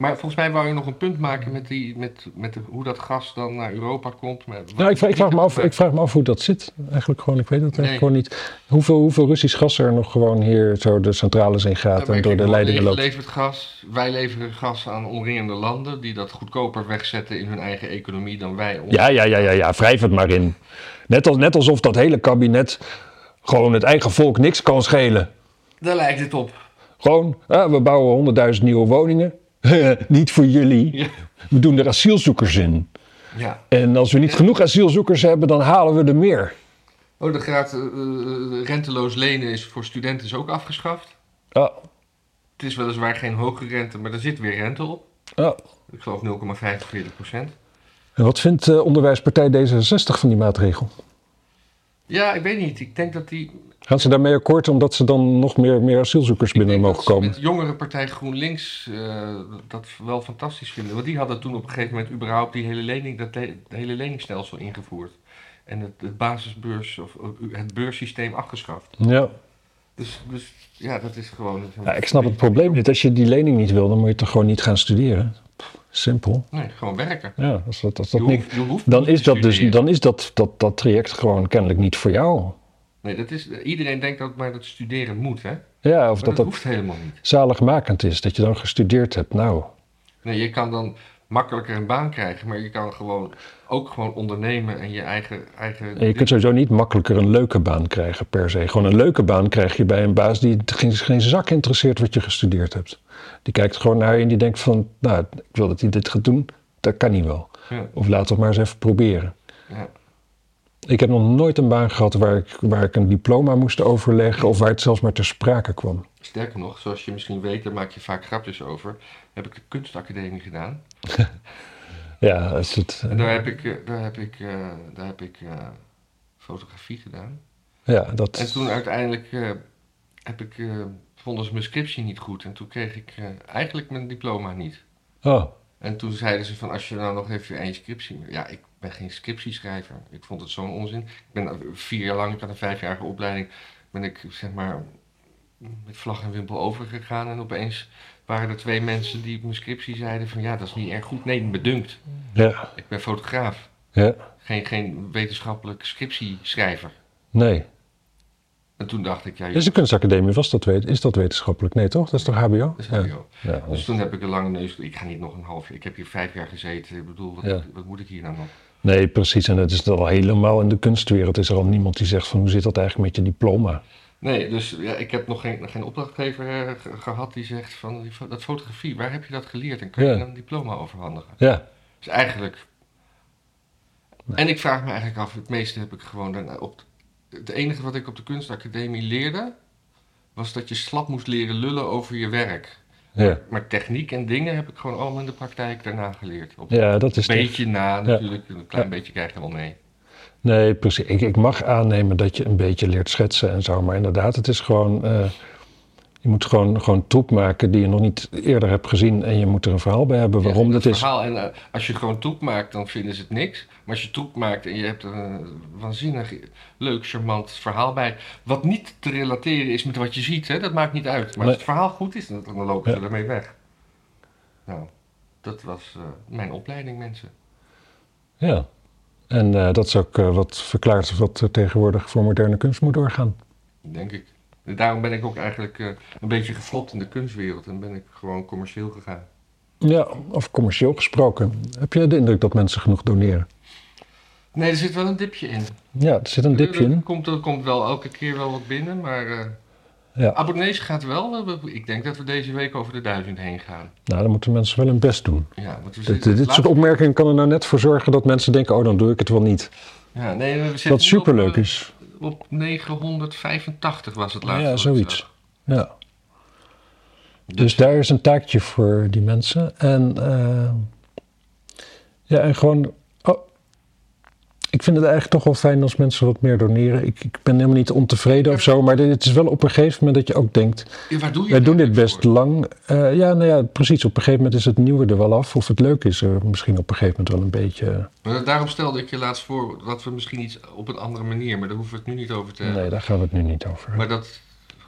[SPEAKER 1] Maar volgens mij wou je nog een punt maken met, die, met, met de, hoe dat gas dan naar Europa komt. Maar
[SPEAKER 2] Nou, ik, vraag, ik, vraag me af, ik vraag me af hoe dat zit. Eigenlijk gewoon, ik weet het
[SPEAKER 1] Nee.
[SPEAKER 2] gewoon niet. Hoeveel, hoeveel Russisch gas er nog gewoon hier zo de centrales in gaat en door de leidingen loopt.
[SPEAKER 1] levert gas, wij leveren gas aan omringende landen die dat goedkoper wegzetten in hun eigen economie dan wij. ons.
[SPEAKER 2] Ja, ja, ja, ja, ja, wrijf het maar in. Net, als, net alsof dat hele kabinet gewoon het eigen volk niks kan schelen.
[SPEAKER 1] Daar lijkt het op.
[SPEAKER 2] Gewoon, we bouwen honderdduizend nieuwe woningen. niet voor jullie.
[SPEAKER 1] Ja.
[SPEAKER 2] We doen er asielzoekers in.
[SPEAKER 1] ja.
[SPEAKER 2] En als we niet genoeg asielzoekers hebben, dan halen we er meer.
[SPEAKER 1] Oh, de graad eh, eh, renteloos lenen is voor studenten is ook afgeschaft.
[SPEAKER 2] Ja,
[SPEAKER 1] Het is weliswaar geen hoge rente, maar er zit weer rente op.
[SPEAKER 2] ja.
[SPEAKER 1] Ik geloof 0,45 procent.
[SPEAKER 2] En wat vindt de onderwijspartij D66 van die maatregel?
[SPEAKER 1] Ja, ik weet niet. Ik denk dat die...
[SPEAKER 2] Gaan ze daarmee akkoord omdat ze dan nog meer, meer asielzoekers binnen mogen komen?
[SPEAKER 1] met jongere partij GroenLinks eh, dat wel fantastisch vinden. Want die hadden toen op een gegeven moment überhaupt die hele lening, dat le- hele leningsstelsel ingevoerd. En het, het basisbeurs of het beurssysteem afgeschaft.
[SPEAKER 2] Ja,
[SPEAKER 1] Dus, dus ja, dat is gewoon...
[SPEAKER 2] Ja, ik snap het probleem niet. Als je die lening niet wil, dan moet je toch gewoon niet gaan studeren. Simpel.
[SPEAKER 1] Nee, gewoon werken.
[SPEAKER 2] Ja, als dat, als dat niet,
[SPEAKER 1] hoeft,
[SPEAKER 2] dan is dat dus dan is dat, dat, dat traject gewoon kennelijk niet voor jou.
[SPEAKER 1] Nee, dat is, iedereen denkt ook maar dat studeren moet, hè?
[SPEAKER 2] Ja, of dat
[SPEAKER 1] dat,
[SPEAKER 2] dat
[SPEAKER 1] hoeft helemaal niet.
[SPEAKER 2] zaligmakend is, dat je dan gestudeerd hebt. Nou,
[SPEAKER 1] Nee, je kan dan makkelijker een baan krijgen, maar je kan gewoon ook gewoon ondernemen en je eigen... eigen
[SPEAKER 2] en je kunt sowieso niet makkelijker een leuke baan krijgen per se. Gewoon een leuke baan krijg je bij een baas die geen, geen zak interesseert wat je gestudeerd hebt. Die kijkt gewoon naar je en die denkt van, nou, ik wil dat hij dit gaat doen. Dat kan hij wel.
[SPEAKER 1] Ja,
[SPEAKER 2] Of laat het maar eens even proberen.
[SPEAKER 1] ja.
[SPEAKER 2] Ik heb nog nooit een baan gehad waar ik, waar ik een diploma moest overleggen of waar het zelfs maar ter sprake kwam.
[SPEAKER 1] Sterker nog, zoals je misschien weet, daar maak je vaak grapjes over, heb ik de kunstacademie gedaan.
[SPEAKER 2] Ja, als het,
[SPEAKER 1] En daar heb ik, eh, daar heb ik, eh, daar heb ik eh, fotografie gedaan.
[SPEAKER 2] ja, dat,
[SPEAKER 1] En toen uiteindelijk eh, heb ik, eh, vonden ze mijn scriptie niet goed. En toen kreeg ik eh, eigenlijk mijn diploma niet.
[SPEAKER 2] oh,
[SPEAKER 1] En toen zeiden ze van, als je nou nog even één scriptie... Ja, ik ben geen scriptieschrijver. Ik vond het zo'n onzin. Ik ben eh, vier jaar lang, ik had een vijfjarige opleiding... ben ik, zeg maar, met vlag en wimpel overgegaan. En opeens waren er twee mensen die op mijn scriptie zeiden van... Ja, dat is niet erg goed. Nee, bedunkt.
[SPEAKER 2] ja,
[SPEAKER 1] Ik ben fotograaf.
[SPEAKER 2] ja,
[SPEAKER 1] Geen, geen wetenschappelijk scriptieschrijver.
[SPEAKER 2] nee.
[SPEAKER 1] En toen dacht ik, ja,
[SPEAKER 2] Is de kunstacademie, was dat, weet- is dat wetenschappelijk? Nee toch? Dat is toch HBO?
[SPEAKER 1] dat is HBO.
[SPEAKER 2] Ja, ja,
[SPEAKER 1] Dus toen heb ik een lange neus. Ik ga niet nog een half jaar. Ik heb hier vijf jaar gezeten. Ik bedoel, wat,
[SPEAKER 2] Ja.
[SPEAKER 1] wat moet ik hier nou nog?
[SPEAKER 2] Nee, precies. En het is al helemaal in de kunstwereld. Is er al niemand die zegt van hoe zit dat eigenlijk met je diploma?
[SPEAKER 1] Nee, dus ja, ik heb nog geen, geen opdrachtgever eh, ge- gehad die zegt van die, dat fotografie, waar heb je dat geleerd? En kun je
[SPEAKER 2] Ja.
[SPEAKER 1] dan een diploma overhandigen?
[SPEAKER 2] Ja,
[SPEAKER 1] Dus eigenlijk. En ik vraag me eigenlijk af, het meeste heb ik gewoon daarna op. Het enige wat ik op de kunstacademie leerde, was dat je slap moest leren lullen over je werk.
[SPEAKER 2] ja.
[SPEAKER 1] Maar techniek en dingen heb ik gewoon allemaal in de praktijk daarna geleerd. Op
[SPEAKER 2] ja dat is
[SPEAKER 1] een beetje na natuurlijk, een klein beetje krijg je wel mee.
[SPEAKER 2] Nee, precies. Ik, ik mag aannemen dat je een beetje leert schetsen en zo. Maar inderdaad, het is gewoon... eh, je moet gewoon, gewoon troep maken die je nog niet eerder hebt gezien. En je moet er een verhaal bij hebben waarom
[SPEAKER 1] Ja,
[SPEAKER 2] dat is.
[SPEAKER 1] verhaal. En eh, als je gewoon troep maakt, dan vinden ze het niks. Maar als je troep maakt en je hebt er een waanzinnig leuk, charmant verhaal bij. Wat niet te relateren is met wat je ziet, hè, dat maakt niet uit. Maar
[SPEAKER 2] Nee.
[SPEAKER 1] als het verhaal goed is, dan, dan lopen ze
[SPEAKER 2] Ja.
[SPEAKER 1] ermee weg. Nou, dat was eh, mijn opleiding, mensen.
[SPEAKER 2] Ja. En eh, dat is ook wat verklaart wat er tegenwoordig voor moderne kunst moet doorgaan.
[SPEAKER 1] Denk ik. Daarom ben ik ook eigenlijk eh, een beetje geflopt in de kunstwereld. En ben ik gewoon commercieel gegaan.
[SPEAKER 2] Ja, of commercieel gesproken. Heb jij de indruk dat mensen genoeg doneren?
[SPEAKER 1] Nee, er zit wel een dipje in.
[SPEAKER 2] Ja, er zit een dipje
[SPEAKER 1] Er
[SPEAKER 2] in.
[SPEAKER 1] komt, er komt wel elke keer wel wat binnen, maar eh,
[SPEAKER 2] Ja.
[SPEAKER 1] abonnees gaat wel. we- Ik denk dat we deze week over de duizend heen gaan.
[SPEAKER 2] Nou, dan moeten mensen wel hun best doen.
[SPEAKER 1] Ja, want we
[SPEAKER 2] Dit,
[SPEAKER 1] zitten-
[SPEAKER 2] dit
[SPEAKER 1] het
[SPEAKER 2] soort opmerkingen kan er nou net voor zorgen dat mensen denken: oh, dan doe ik het wel niet.
[SPEAKER 1] Ja, nee, we zitten
[SPEAKER 2] superleuk
[SPEAKER 1] op, eh,
[SPEAKER 2] is.
[SPEAKER 1] Op 985 was het laatste.
[SPEAKER 2] Ja, zoiets. Ja. Dus daar is een taakje voor die mensen. En eh, ja, en gewoon. Ik vind het eigenlijk toch wel fijn als mensen wat meer doneren. Ik, ik ben helemaal niet ontevreden of zo, maar dit is wel op een gegeven moment dat je ook denkt:
[SPEAKER 1] Ja, waar doe je
[SPEAKER 2] wij
[SPEAKER 1] het
[SPEAKER 2] doen dit best lang. Eh, ja, nou ja, precies. Op een gegeven moment is het nieuwe er wel af. Of het leuk is er misschien op een gegeven moment wel een beetje.
[SPEAKER 1] Maar daarom stelde ik je laatst voor dat we misschien iets op een andere manier, maar daar hoeven we het nu niet over te hebben.
[SPEAKER 2] Nee, daar gaan we het nu niet over.
[SPEAKER 1] Maar dat,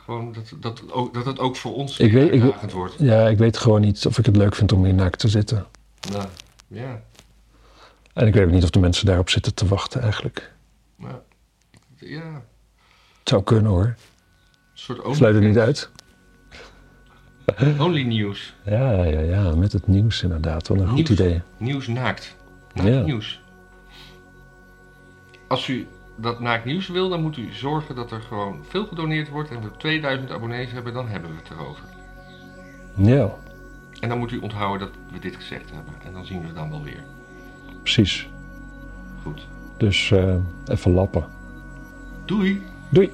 [SPEAKER 1] gewoon, dat, dat, ook, dat het ook voor ons
[SPEAKER 2] Ik weet-
[SPEAKER 1] wordt.
[SPEAKER 2] Ja, ik weet gewoon niet of ik het leuk vind om hier naakt te zitten.
[SPEAKER 1] Nou, ja.
[SPEAKER 2] En ik weet niet of de mensen daarop zitten te wachten eigenlijk.
[SPEAKER 1] Nou, ja.
[SPEAKER 2] Het zou kunnen hoor.
[SPEAKER 1] Een soort
[SPEAKER 2] Ik sluit het niet uit.
[SPEAKER 1] Only nieuws.
[SPEAKER 2] Ja, ja, ja, met het nieuws inderdaad. Wat een goed idee.
[SPEAKER 1] Nieuws naakt. Naakt
[SPEAKER 2] Ja.
[SPEAKER 1] nieuws. Als u dat naakt nieuws wil, dan moet u zorgen dat er gewoon veel gedoneerd wordt. En we 2000 abonnees hebben, dan hebben we het erover.
[SPEAKER 2] Ja,
[SPEAKER 1] En dan moet u onthouden dat we dit gezegd hebben. En dan zien we het dan wel weer.
[SPEAKER 2] Precies.
[SPEAKER 1] Goed.
[SPEAKER 2] Dus eh, even lappen.
[SPEAKER 1] Doei!
[SPEAKER 2] Doei!